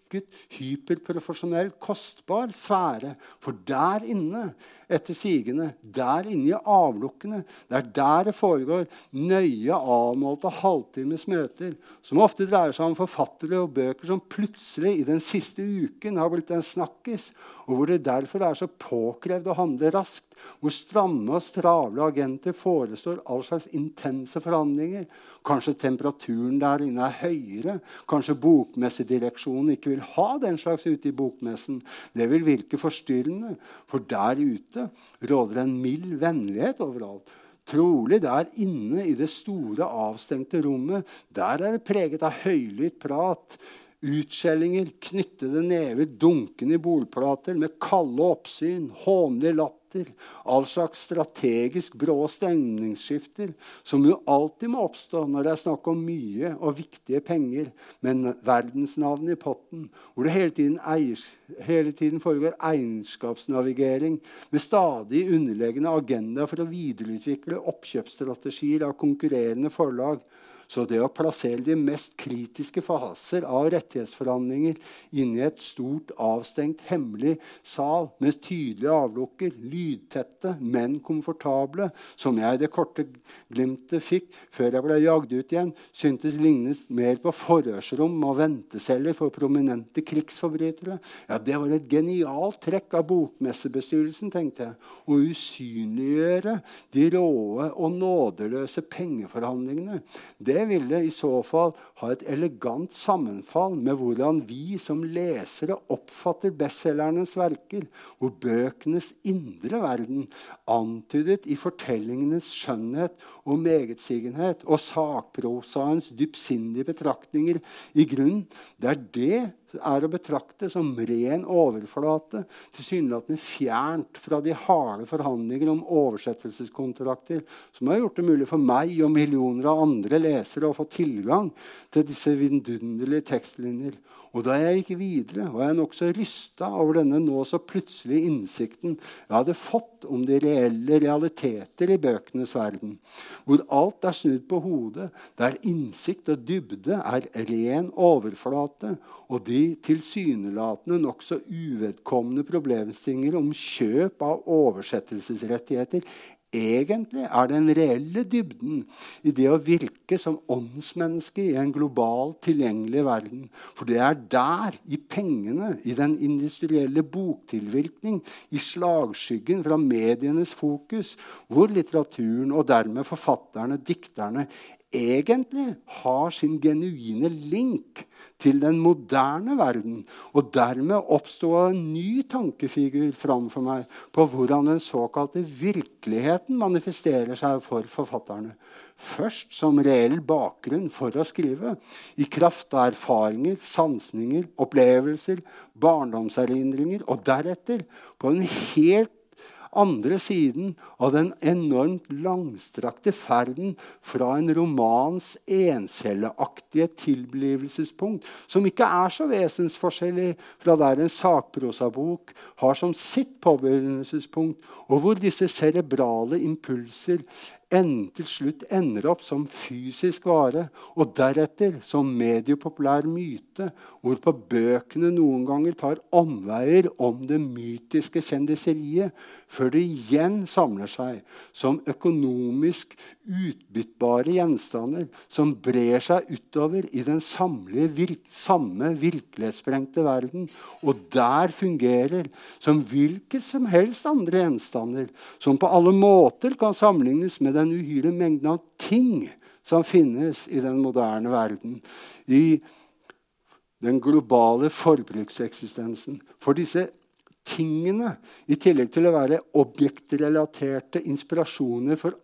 hyperprofesjonell, kostbar sfære. For der inne, etter sigende, der inne i avlukkene, det er der det foregår nøye avmålte halvtimes møter, som ofte dreier seg om forfattere og bøker som plutselig i den siste uken har blitt en snakkis, og hvor det derfor er så påkrevd å handle raskt, hvor stramme og stravle agenter forestår all slags intense forhandlinger. Kanskje temperaturen der inne er høyere. Kanskje bokmessedireksjonen ikke vil ha den slags ute i bokmessen. Det vil virke forstyrrende, for der ute råder en mild vennlighet overalt. Trolig der inne i det store, avstengte rommet der er det preget av høylytt prat, utskjellinger, knyttede never, dunkende i bordplater, med kalde oppsyn, hånlig latter all slags strategisk brå stemningsskifter, som jo alltid må oppstå når det er snakk om mye og viktige penger, men verdensnavnet i potten, hvor det hele tiden, eiers, hele tiden foregår eierskapsnavigering med stadig underleggende agenda for å videreutvikle oppkjøpsstrategier av konkurrerende forlag så det å plassere de mest kritiske faser av rettighetsforhandlinger inni et stort, avstengt, hemmelig sal med tydelige avlukker, lydtette, men komfortable, som jeg i det korte glimtet fikk før jeg ble jagd ut igjen, syntes lignet mer på forhørsrom og venteceller for prominente krigsforbrytere. Ja, Det var et genialt trekk av bokmessebestyrelsen, tenkte jeg. Å usynliggjøre de råe og nådeløse pengeforhandlingene. Det ville i så fall ha et elegant sammenfall med hvordan vi som lesere oppfatter bestselgernes verker, hvor bøkenes indre verden, antydet i fortellingenes skjønnhet og megetsigenhet og sakprosaens dypsindige betraktninger i grunn, det er det er å betrakte som ren overflate, tilsynelatende fjernt fra de harde forhandlinger om oversettelseskontrakter, som har gjort det mulig for meg og millioner av andre lesere å få tilgang til disse vidunderlige tekstlinjer. Og da jeg gikk videre, var jeg nokså rysta over denne nå så plutselige innsikten jeg hadde fått om de reelle realiteter i bøkenes verden, hvor alt er snudd på hodet, der innsikt og dybde er ren overflate, og de tilsynelatende nokså uvedkommende problemstillinger om kjøp av oversettelsesrettigheter egentlig er den reelle dybden i det å virke som åndsmenneske i en global, tilgjengelig verden. For det er der, i pengene, i den industrielle boktilvirkning, i slagskyggen fra medienes fokus, hvor litteraturen og dermed forfatterne, dikterne, egentlig har sin genuine link til den moderne verden. Og dermed oppsto en ny tankefigur framfor meg på hvordan den såkalte virkeligheten manifesterer seg for forfatterne. Først som reell bakgrunn for å skrive, i kraft av erfaringer, sansninger, opplevelser, barndomserindringer, og deretter på en helt andre siden av den enormt langstrakte ferden fra en romans encelleaktige tilblivelsespunkt, som ikke er så vesensforskjellig fra der en sakprosabok har som sitt påbegynnelsespunkt, og hvor disse cerebrale impulser enn til slutt ender opp som fysisk vare, og deretter som mediepopulær myte, hvorpå bøkene noen ganger tar omveier om det mytiske kjendiseriet, før det igjen samler seg som økonomisk utbyttbare gjenstander som brer seg utover i den virk samme virkelighetssprengte verden, og der fungerer som hvilke som helst andre gjenstander, som på alle måter kan sammenlignes med den uhyre mengden av ting som finnes i den moderne verden. I den globale forbrukseksistensen. For disse tingene, i tillegg til å være objektrelaterte inspirasjoner for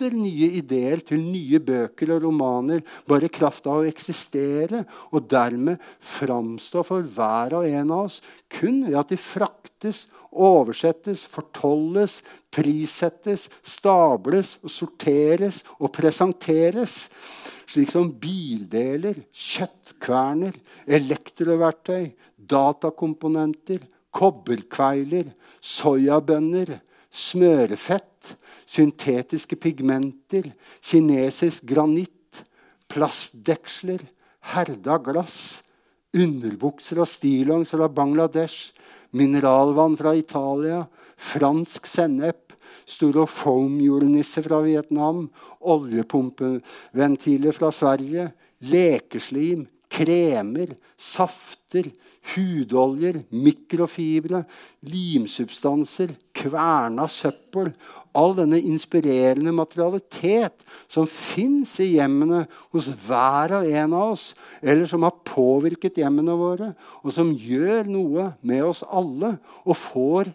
atter nye ideer til nye bøker og romaner, bare i kraft av å eksistere og dermed framstå for hver og en av oss kun ved at de fraktes oversettes, fortolles, prissettes, stables, og sorteres og presenteres. Slik som bildeler, kjøttkverner, elektroverktøy, datakomponenter, kobberkveiler, soyabønner, smørefett, syntetiske pigmenter, kinesisk granitt, plastdeksler, herda glass, underbukser og stillongs fra Bangladesh, mineralvann fra Italia, fransk sennep, styrofoamhjulnisse fra Vietnam, oljepumpeventiler fra Sverige, lekeslim, kremer, safter, hudoljer, mikrofibre, limsubstanser, kverna søppel. All denne inspirerende materialitet som fins i hjemmene hos hver og en av oss, eller som har påvirket hjemmene våre, og som gjør noe med oss alle, og får,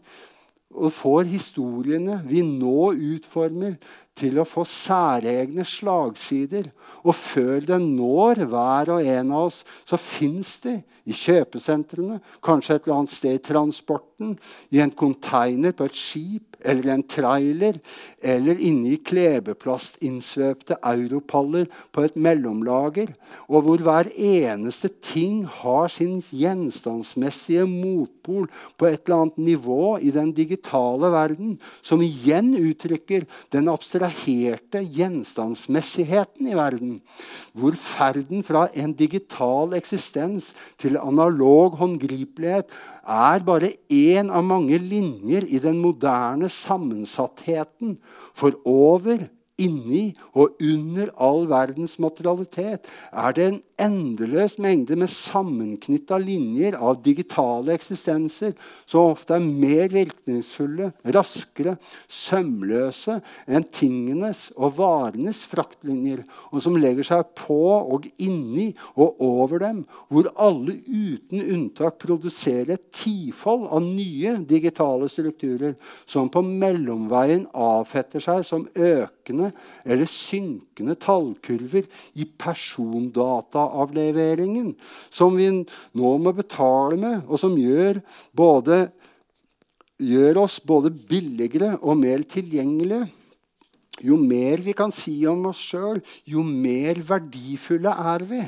og får historiene vi nå utformer, til å få særegne slagsider. Og før den når hver og en av oss, så fins de i kjøpesentrene, kanskje et eller annet sted i transporten, i en container på et skip eller en trailer, eller inne i klebeplastinnsvøpte europaller på et mellomlager, og hvor hver eneste ting har sin gjenstandsmessige motpol på et eller annet nivå i den digitale verden, som igjen uttrykker den abstraherte gjenstandsmessigheten i verden, hvor ferden fra en digital eksistens til analog håndgripelighet er bare én av mange linjer i den moderne sammensattheten. For over inni og under all verdens materialitet er det en endeløs mengde med sammenknytta linjer av digitale eksistenser som ofte er mer virkningsfulle, raskere, sømløse enn tingenes og varenes fraktlinjer, og som legger seg på og inni og over dem, hvor alle uten unntak produserer et tifold av nye digitale strukturer som på mellomveien avfetter seg som økende eller synkende tallkurver i persondata avleveringen som vi nå må betale med, og som gjør, både, gjør oss både billigere og mer tilgjengelige. Jo mer vi kan si om oss sjøl, jo mer verdifulle er vi.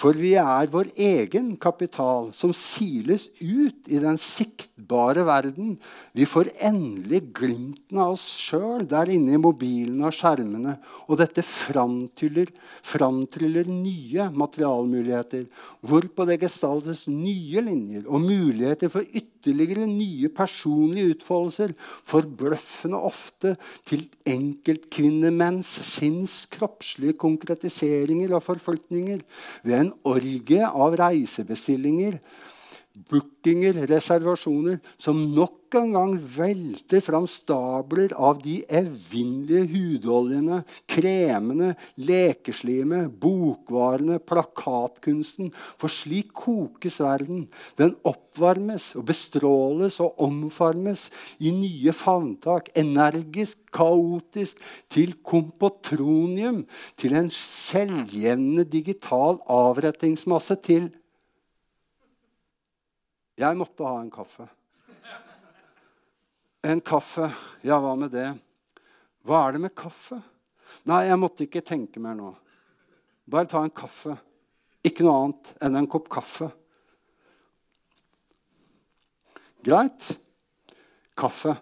For vi er vår egen kapital, som siles ut i den siktbare verden. Vi får endelig glimten av oss sjøl der inne i mobilene og skjermene. Og dette framtryller, framtryller nye materialmuligheter, hvorpå det gestaltes nye linjer og muligheter for ytterligere nye personlige utfoldelser, forbløffende ofte til enkeltkvinnemenns sinns kroppslige konkretiseringer og forflytninger. ved en orgie av reisebestillinger, bookinger, reservasjoner, som nok en gang velter fram stabler av de evinnelige hudoljene, kremene, lekeslimet, bokvarene, plakatkunsten. For slik kokes verden. Den oppvarmes og bestråles og omformes i nye favntak. Energisk, kaotisk, til kompotronium. Til en selvjevnende digital avrettingsmasse. Til jeg måtte ha en kaffe. En kaffe. Ja, hva med det? Hva er det med kaffe? Nei, jeg måtte ikke tenke mer nå. Bare ta en kaffe. Ikke noe annet enn en kopp kaffe. Greit. Kaffe.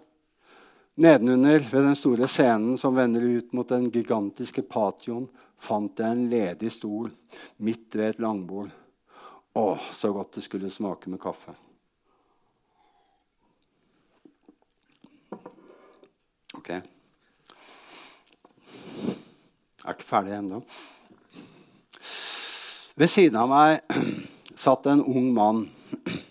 Nedenunder, ved den store scenen som vender ut mot den gigantiske patioen, fant jeg en ledig stol midt ved et langbord. Å, så godt det skulle smake med kaffe. Ok. Jeg er ikke ferdig ennå. Ved siden av meg satt en ung mann.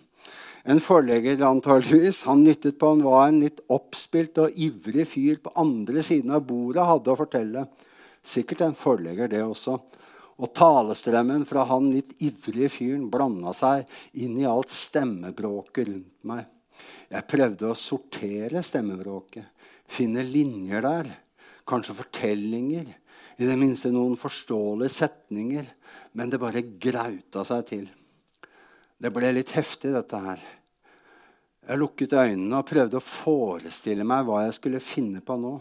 En forlegger antageligvis. Han lyttet på han var en litt oppspilt og ivrig fyr på andre siden av bordet hadde å fortelle. Sikkert en forlegger, det også. Og talestrømmen fra han litt ivrige fyren blanda seg inn i alt stemmebråket rundt meg. Jeg prøvde å sortere stemmebråket finne linjer der. Kanskje fortellinger. I det minste noen forståelige setninger. Men det bare grauta seg til. Det ble litt heftig, dette her. Jeg lukket øynene og prøvde å forestille meg hva jeg skulle finne på nå.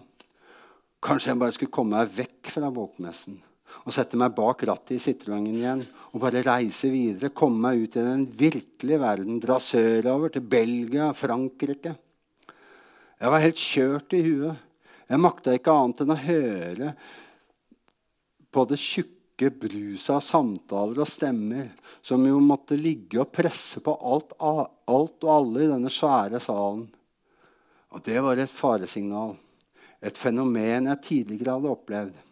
Kanskje jeg bare skulle komme meg vekk fra bokmessen og sette meg bak rattet i Citroën igjen og bare reise videre, komme meg ut i den virkelige verden, dra sørover til Belgia, Frankrike. Jeg var helt kjørt i huet. Jeg makta ikke annet enn å høre på det tjukke bruset av samtaler og stemmer som jo måtte ligge og presse på alt, alt og alle i denne svære salen. Og det var et faresignal. Et fenomen jeg tidligere hadde opplevd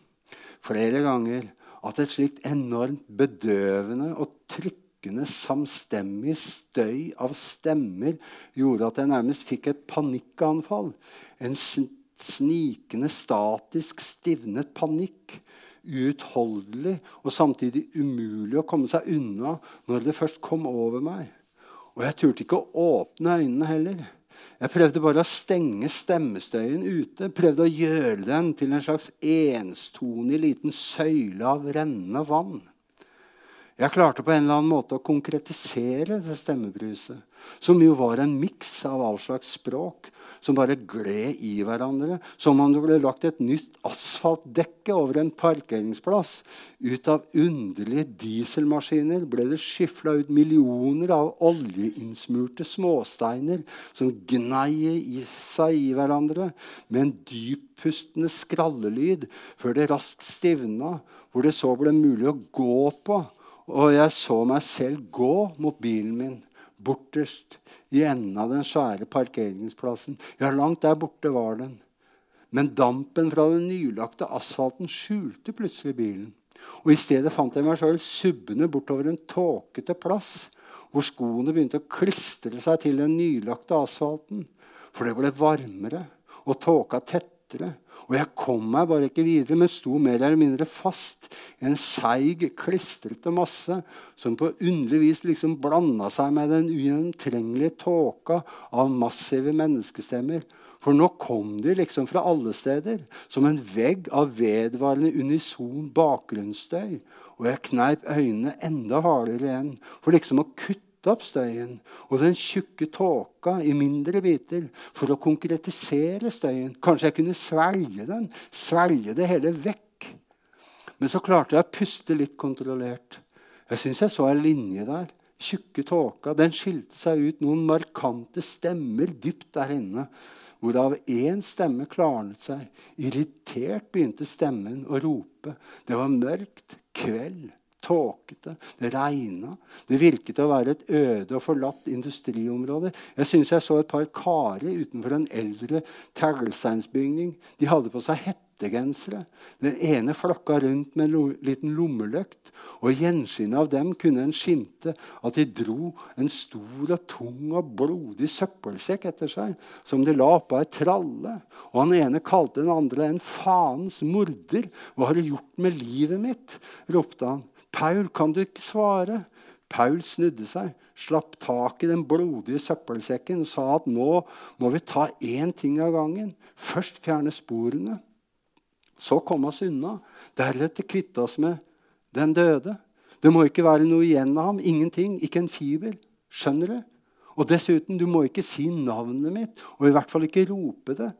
flere ganger. At et slikt enormt bedøvende og trykk trykkende, samstemmig støy av stemmer gjorde at jeg nærmest fikk et panikkanfall. En snikende, statisk, stivnet panikk. Uutholdelig og samtidig umulig å komme seg unna når det først kom over meg. Og jeg turte ikke å åpne øynene heller. Jeg prøvde bare å stenge stemmestøyen ute. Prøvde å gjøre den til en slags enstonig liten søyle av rennende vann. Jeg klarte på en eller annen måte å konkretisere det stemmebruset, som jo var en miks av all slags språk, som bare gled i hverandre, som om det ble lagt et nytt asfaltdekke over en parkeringsplass. Ut av underlige dieselmaskiner ble det skyfla ut millioner av oljeinnsmurte småsteiner som gnei i seg i hverandre med en dyppustende skrallelyd før det raskt stivna, hvor det så ble mulig å gå på og jeg så meg selv gå mot bilen min borterst i enden av den svære parkeringsplassen. Ja, langt der borte var den. Men dampen fra den nylagte asfalten skjulte plutselig bilen. Og I stedet fant jeg meg sjøl subbende bortover en tåkete plass, hvor skoene begynte å klistre seg til den nylagte asfalten. For det ble varmere og tåka tettere. Og jeg kom meg bare ikke videre, men sto mer eller mindre fast i en seig, klistrete masse som på underlig vis liksom blanda seg med den ugjennomtrengelige tåka av massive menneskestemmer. For nå kom de liksom fra alle steder, som en vegg av vedvarende unison bakgrunnsstøy. Og jeg kneip øynene enda hardere igjen for liksom å kutte opp støyen og den tjukke tåka i mindre biter for å konkretisere støyen. Kanskje jeg kunne svelge den, svelge det hele vekk. Men så klarte jeg å puste litt kontrollert. Jeg syns jeg så ei linje der. Tjukke tåka. Den skilte seg ut noen markante stemmer dypt der inne. Hvorav én stemme klarnet seg. Irritert begynte stemmen å rope. Det var mørkt. Kveld tåkete, det regna. Det virket å være et øde og forlatt industriområde. Jeg syns jeg så et par karer utenfor en eldre teglsteinsbygning. De hadde på seg hettegensere. Den ene flokka rundt med en liten lommelykt. Og i gjenskinnet av dem kunne en skimte at de dro en stor og tung og blodig søppelsekk etter seg, som de la oppå ei tralle. Og han ene kalte den andre en faens morder. Hva har du gjort med livet mitt? ropte han. Paul, kan du ikke svare? Paul snudde seg, slapp tak i den blodige søppelsekken og sa at nå må vi ta én ting av gangen. Først fjerne sporene, så komme oss unna. Deretter kvitte oss med den døde. Det må ikke være noe igjen av ham. Ingenting. Ikke en fiber. Skjønner du? Og dessuten, du må ikke si navnet mitt, og i hvert fall ikke rope det.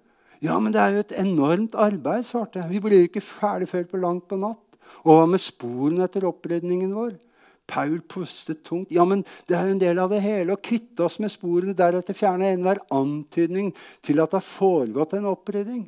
Ja, men det er jo et enormt arbeid, svarte jeg. Vi blir jo ikke ferdig før på langt på natt. Og hva med sporene etter opprydningen vår? Paul pustet tungt. Ja, men det er jo en del av det hele. Å kvitte oss med sporene, deretter fjerne enhver antydning til at det har foregått en opprydding.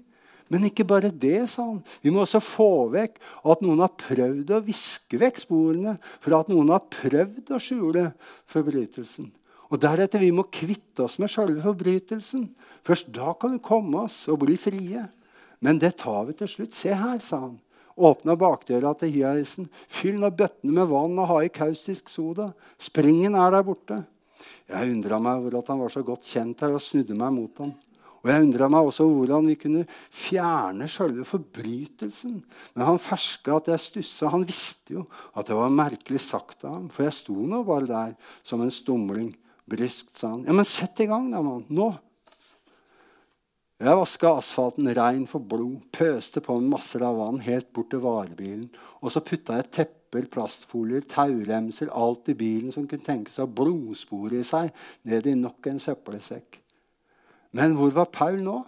Men ikke bare det, sa han. Vi må også få vekk at noen har prøvd å viske vekk sporene, for at noen har prøvd å skjule forbrytelsen. Og deretter vi må kvitte oss med selve forbrytelsen. Først da kan vi komme oss og bli frie. Men det tar vi til slutt. Se her, sa han. Åpna bakdøra til hiaisen. Fyll nå bøttene med vann og ha i kaustisk soda. Springen er der borte. Jeg undra meg over at han var så godt kjent her, og snudde meg mot ham. Og jeg undra meg også hvordan vi kunne fjerne selve forbrytelsen. Men han ferska at jeg stussa. Han visste jo at det var merkelig sagt av ham. For jeg sto nå bare der som en stumling. Bryskt sa han. Ja, men sett i gang, da, mann. Nå. Jeg vaska asfalten rein for blod, pøste på med masser av vann helt bort til varebilen. Og så putta jeg tepper, plastfolier, tauremser, alt i bilen som kunne tenkes å ha blodspor i seg, ned i nok en søppelsekk. Men hvor var Paul nå?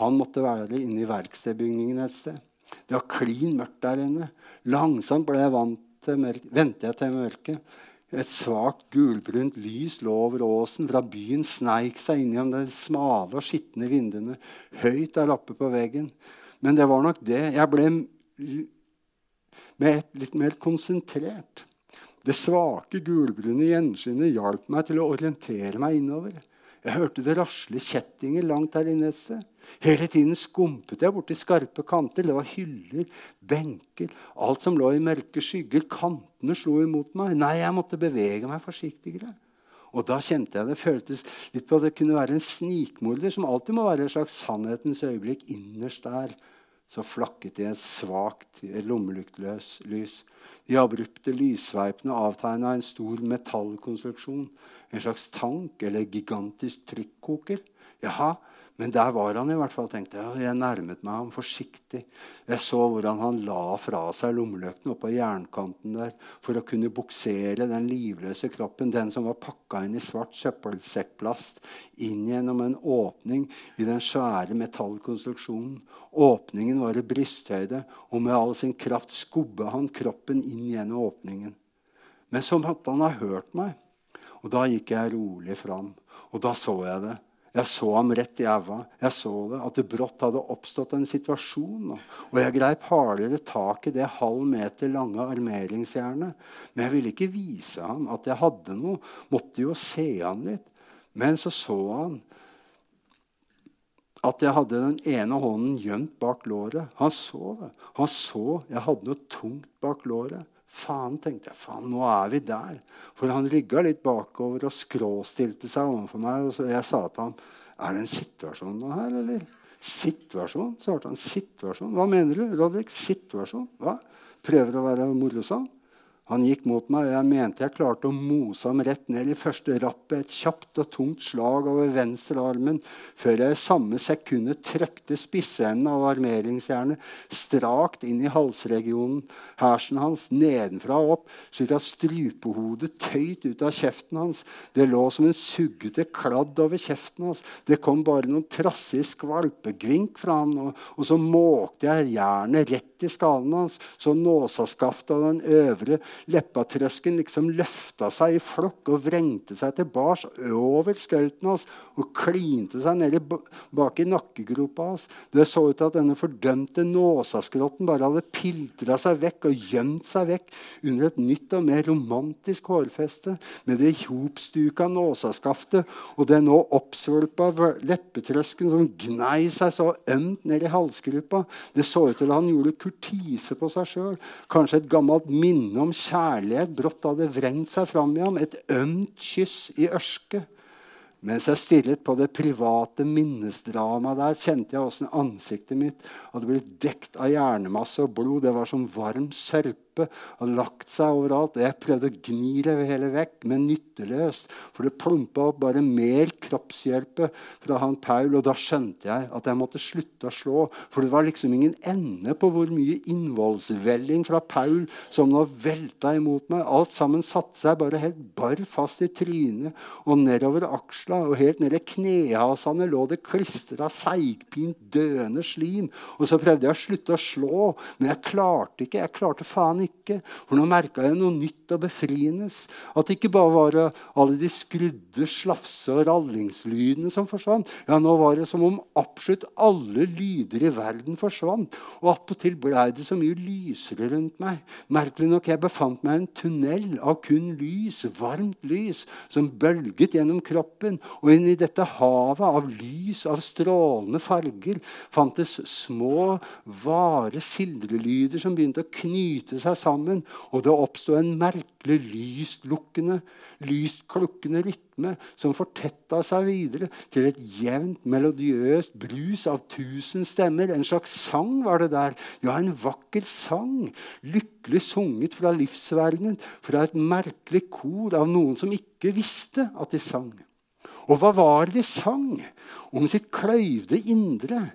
Han måtte være inne i verkstedbygningen et sted. Det var klin mørkt der inne. Langsomt ble jeg vant til mørk, ventet jeg til mørket. Et svakt gulbrunt lys lå over åsen. Fra byen sneik seg inn gjennom de smale og skitne vinduene. Høyt der oppe på veggen. Men det var nok det. Jeg ble litt mer konsentrert. Det svake gulbrune gjenskinnet hjalp meg til å orientere meg innover. Jeg hørte det rasle kjettinger langt her inne et sted. Hele tiden skumpet jeg borti skarpe kanter. Det var hyller, benker, alt som lå i mørke skygger. Kantene slo imot meg. Nei, jeg måtte bevege meg forsiktigere. Og da kjente jeg det føltes litt på at det kunne være en snikmorder, som alltid må være et slags sannhetens øyeblikk innerst der. Så flakket det et svakt lys. De abrupte lysveipene avtegna en stor metallkonstruksjon. En slags tank eller gigantisk trykkoker. Jaha, men der var han i hvert fall, tenkte jeg. Jeg nærmet meg ham forsiktig. Jeg så hvordan han la fra seg lommelykten oppå jernkanten der for å kunne buksere den livløse kroppen, den som var pakka inn i svart søppelsekkplast, inn gjennom en åpning i den svære metallkonstruksjonen. Åpningen var i brysthøyde, og med all sin kraft skubba han kroppen inn gjennom åpningen. Men så måtte han ha hørt meg. Og da gikk jeg rolig fram, og da så jeg det. Jeg så ham rett i øva. Jeg så det, at det brått hadde oppstått en situasjon. Og jeg greip hardere tak i det halv meter lange armeringsjernet. Men jeg ville ikke vise ham at jeg hadde noe. Måtte jo se han litt. Men så så han at jeg hadde den ene hånden gjemt bak låret. Han så det. Han så jeg hadde noe tungt bak låret. Faen, tenkte jeg. Faen, nå er vi der. For han rygga litt bakover og skråstilte seg overfor meg. Og jeg sa til ham, 'Er det en situasjon nå her, eller?' 'Situasjon?' svarte han. 'Situasjon? Hva mener du, Rodrik? Situasjon? Hva? Prøver å være morosam?' Han gikk mot meg, og jeg mente jeg klarte å mose ham rett ned i første rappet, et kjapt og tungt slag over venstrearmen, før jeg i samme sekundet trøkte spissenden av armeringsjernet strakt inn i halsregionen, hersen hans nedenfra og opp, slik at strupehodet tøyt ut av kjeften hans. Det lå som en suggete kladd over kjeften hans. Det kom bare noen trassige skvalpegvink fra ham, og, og så måkte jeg jernet rett i skallen hans, så nåsaskaftet av den øvre leppatrøsken liksom løfta seg i flokk og vrengte seg tilbake over skauten hans og klinte seg ned bak i nakkegropa hans. Det så ut til at denne fordømte nåsaskrotten bare hadde piltra seg vekk og gjemt seg vekk under et nytt og mer romantisk hårfeste med det hopstuka nåsaskaftet og det nå oppsvulpa leppetrøsken som gnei seg så ømt ned i halsgropa. Det så ut til at han gjorde kurtise på seg sjøl. Kanskje et gammelt minne om kjærlighet brått hadde vrengt seg fram i ham. Et ømt kyss i ørske. Mens jeg stirret på det private minnesdramaet der, kjente jeg åssen ansiktet mitt hadde blitt dekt av hjernemasse og blod. Det var som varm sørpe teppet og lagt seg overalt. og Jeg prøvde å gni det hele vekk, men nytteløst. For det plumpa opp bare mer kroppshjelpe fra han Paul. Og da skjønte jeg at jeg måtte slutte å slå. For det var liksom ingen ende på hvor mye innvollsvelling fra Paul som nå velta imot meg. Alt sammen satte seg bare helt bar fast i trynet og nedover aksla. Og helt ned i knehasene lå det klistra, seigpint, døende slim. Og så prøvde jeg å slutte å slå, men jeg klarte ikke. Jeg klarte faen ikke. For nå merka jeg noe nytt og befriende. At det ikke bare var alle de skrudde slafse- og rallingslydene som forsvant. Ja, Nå var det som om absolutt alle lyder i verden forsvant. Og attpåtil blei det så mye lysere rundt meg. Merkelig nok, jeg befant meg i en tunnel av kun lys, varmt lys, som bølget gjennom kroppen. Og inni dette havet av lys, av strålende farger, fantes små, vare sildrelyder som begynte å knyte seg seg sammen, og det oppsto en merkelig lyslukkende, lysklukkende rytme som fortetta seg videre til et jevnt, melodiøst brus av tusen stemmer. En slags sang var det der. Ja, en vakker sang. Lykkelig sunget fra livsverdenen, fra et merkelig kor av noen som ikke visste at de sang. Og hva var det de sang? Om sitt kløyvde indre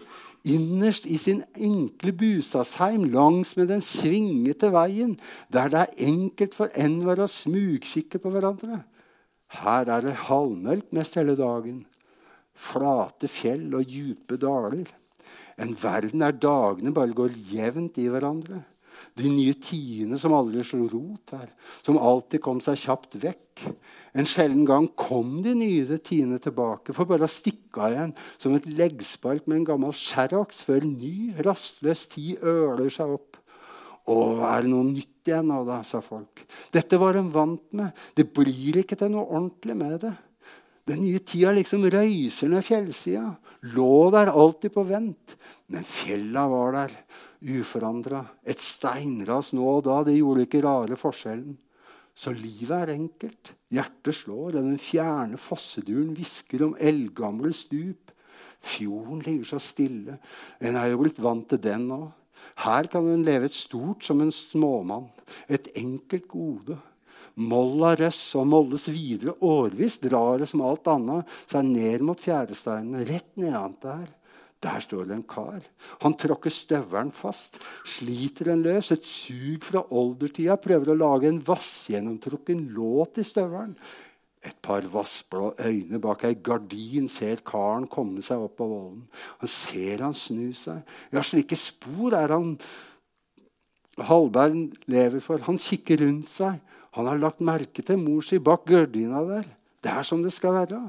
innerst i sin enkle bustadsheim langs med den svingete veien, der det er enkelt for enhver å smugkikke på hverandre. Her er det halvmørkt mest hele dagen. Flate fjell og djupe daler. En verden der dagene bare går jevnt i hverandre. De nye tidene som aldri slo rot her, som alltid kom seg kjapt vekk. En sjelden gang kom de nye tidene tilbake, for bare å stikke av igjen som et leggspark med en gammel skjæraks før en ny, rastløs tid øler seg opp. Å, er det noe nytt igjen nå, da, sa folk. Dette var en vant med. Det blir ikke til noe ordentlig med det. Den nye tida liksom røyser ned fjellsida. Lå der alltid på vent. Men fjella var der uforandra. Et steinras nå og da, det gjorde ikke rare forskjellen. Så livet er enkelt. Hjertet slår, og den fjerne fosseduren hvisker om eldgamle stup. Fjorden ligger så stille. En er jo blitt vant til den nå. Her kan en leve et stort som en småmann. Et enkelt gode. Molla Røss og Molles videre årvis drar det som alt annet seg ned mot fjæresteinene, rett nedant der. Der står det en kar. Han tråkker støvelen fast, sliter den løs. Et sug fra oldertida prøver å lage en vassgjennomtrukken låt i støvelen. Et par vassblå øyne bak ei gardin ser karen komme seg opp på vollen. Han ser han snu seg. Ja, slike spor er han Hallberg lever for. Han kikker rundt seg. Han har lagt merke til mor si bak gardina der. Det er som det skal være.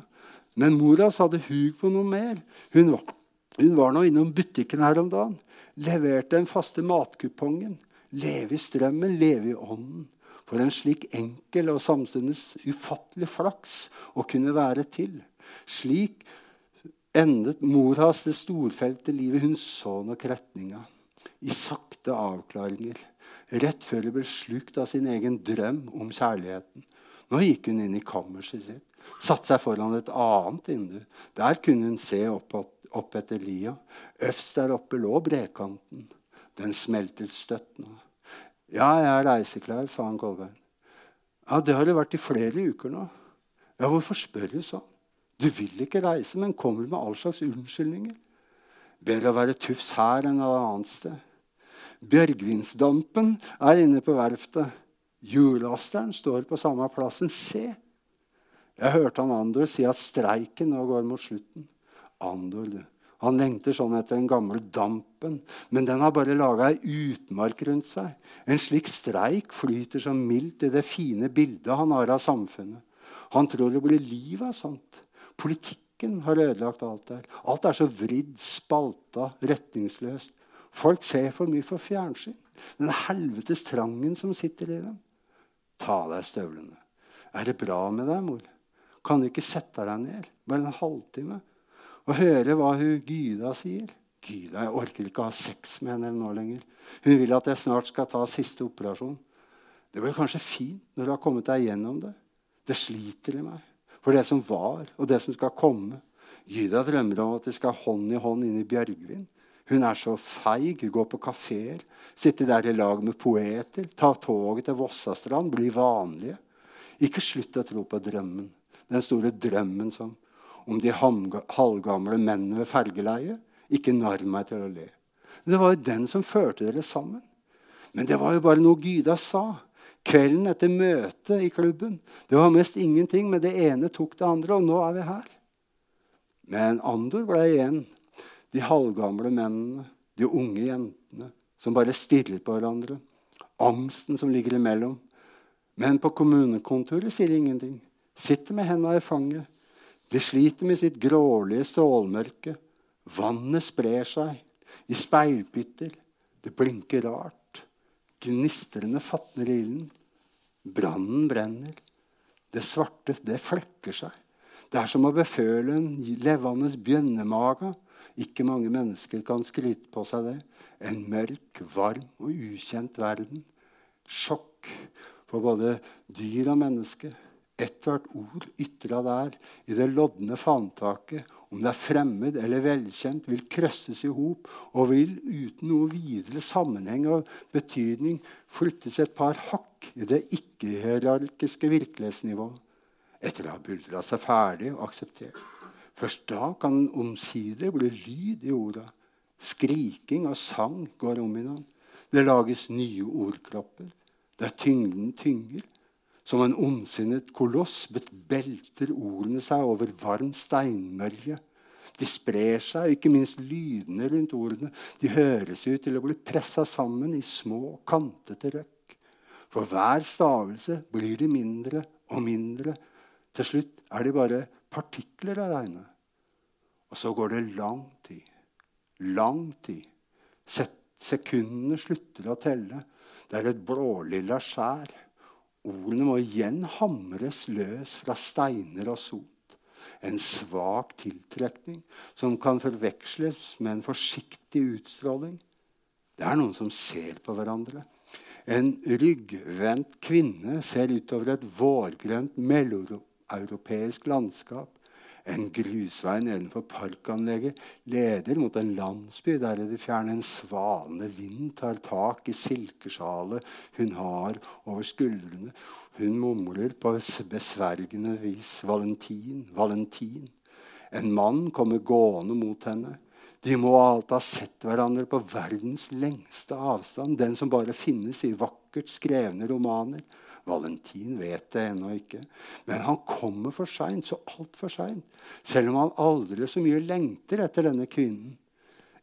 Men mora hadde hug på noe mer. Hun var hun var nå innom butikken her om dagen. Leverte den faste matkupongen. Leve i strømmen, leve i ånden. For en slik enkel og samtidig ufattelig flaks å kunne være til. Slik endet mor hans det storfelte livet. Hun så nok retninga. I sakte avklaringer. Rett før hun ble slukt av sin egen drøm om kjærligheten. Nå gikk hun inn i kammerset sitt. Satte seg foran et annet vindu. Der kunne hun se opp at opp etter lia. Øvst der oppe lå brekanten. Den smeltet støtt nå. Ja, jeg er reiseklar, sa han Kolbein. Ja, det har det vært i flere uker nå. Ja, hvorfor spør du sånn? Du vil ikke reise, men kommer med all slags unnskyldninger. Bedre å være tufs her enn et annet sted. Bjørgvinsdampen er inne på verftet. Hjullasteren står på samme plassen. Se! Jeg hørte han Andor si at streiken nå går mot slutten. Andor. Han lengter sånn etter den gamle dampen, men den har bare laga ei utmark rundt seg. En slik streik flyter så mildt i det fine bildet han har av samfunnet. Han tror det blir liv av sånt. Politikken har ødelagt alt der. Alt er så vridd, spalta, retningsløst. Folk ser for mye for fjernsyn. Den helvetes trangen som sitter i dem. Ta av deg støvlene. Er det bra med deg, mor? Kan du ikke sette deg ned bare en halvtime og høre hva hun Gyda sier? Gyda, jeg orker ikke å ha sex med henne nå lenger. Hun vil at jeg snart skal ta siste operasjon. Det blir kanskje fint når du har kommet deg gjennom det. Det sliter i meg for det som var, og det som skal komme. Gyda drømmer om at de skal hånd i hånd inn i Bjørgvin. Hun er så feig. Hun går på kafeer, sitter der i lag med poeter, tar toget til Vossastrand, blir vanlige. Ikke slutt å tro på drømmen. Den store drømmen som om de halvgamle mennene ved fergeleiet. Ikke narr meg til å le. Det var jo den som førte dere sammen. Men det var jo bare noe Gyda sa. Kvelden etter møtet i klubben. Det var mest ingenting, men det ene tok det andre, og nå er vi her. Men Andor ble igjen. De halvgamle mennene, de unge jentene, som bare stirret på hverandre. Angsten som ligger imellom. Men på kommunekontoret sier de ingenting. Sitter med hendene i fanget. De sliter med sitt grålige stålmørke. Vannet sprer seg i speilpytter. Det blinker rart. Gnistrende fatner ilden. Brannen brenner. Det svarte, det flekker seg. Det er som å beføle en levende bjønnemage. Ikke mange mennesker kan skryte på seg det. En mørk, varm og ukjent verden. Sjokk for både dyr og mennesker. Ethvert ord ytra der i det lodne fantaket, om det er fremmed eller velkjent, vil krøsses i hop og vil uten noe videre sammenheng og betydning flyttes et par hakk i det ikke-hierarkiske virkelighetsnivået etter å ha buldra seg ferdig og akseptert. Først da kan omsider bli lyd i orda. Skriking og sang går om i den. Det lages nye ordkropper der tyngden tynger. Som en ondsinnet koloss belter ordene seg over varm steinmørje. De sprer seg, ikke minst lydene rundt ordene. De høres ut til å bli pressa sammen i små, kantete røkk. For hver stavelse blir de mindre og mindre. Til slutt er de bare partikler av regne. Og så går det lang tid. Lang tid. Sekundene slutter å telle. Det er et blålilla skjær. Ordene må igjen hamres løs fra steiner og sot. En svak tiltrekning som kan forveksles med en forsiktig utstråling. Det er noen som ser på hverandre. En ryggvendt kvinne ser utover et vårgrønt mellomeuropeisk landskap. En grusvei nedenfor parkanlegget leder mot en landsby der i det fjerne en svalende vind tar tak i silkesjalet hun har over skuldrene. Hun mumler på besvergende vis 'Valentin, Valentin'. En mann kommer gående mot henne. De må alt ha sett hverandre på verdens lengste avstand, den som bare finnes i vakkert skrevne romaner. Valentin vet det ennå ikke. Men han kommer for seint, så altfor seint. Selv om han aldri så mye lengter etter denne kvinnen.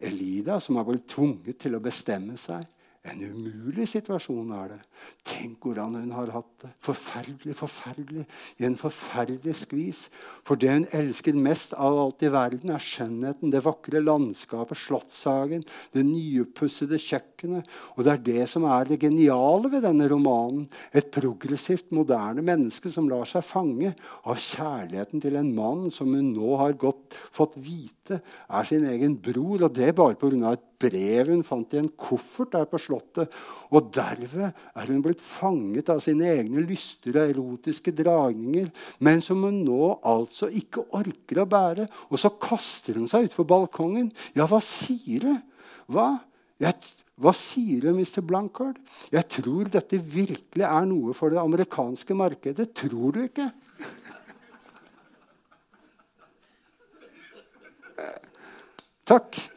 Elida, som har blitt tvunget til å bestemme seg, en umulig situasjon er det. Tenk hvordan hun har hatt det. Forferdelig, forferdelig. I en forferdelig skvis. For det hun elsker mest av alt i verden, er skjønnheten, det vakre landskapet, slottshagen, det nyoppussede kjøkkenet. Og det er det som er det geniale ved denne romanen. Et progressivt, moderne menneske som lar seg fange av kjærligheten til en mann som hun nå har godt, fått vite er sin egen bror, og det bare pga. et brev hun fant i en koffert der på Slottet. Og derved er hun blitt fanget av sine egne lyster og erotiske dragninger, men som hun nå altså ikke orker å bære. Og så kaster hun seg utfor balkongen. Ja, hva sier du? Hva? Jeg, hva sier du, Mr. Blankard? Jeg tror dette virkelig er noe for det amerikanske markedet. Tror du ikke? Takk.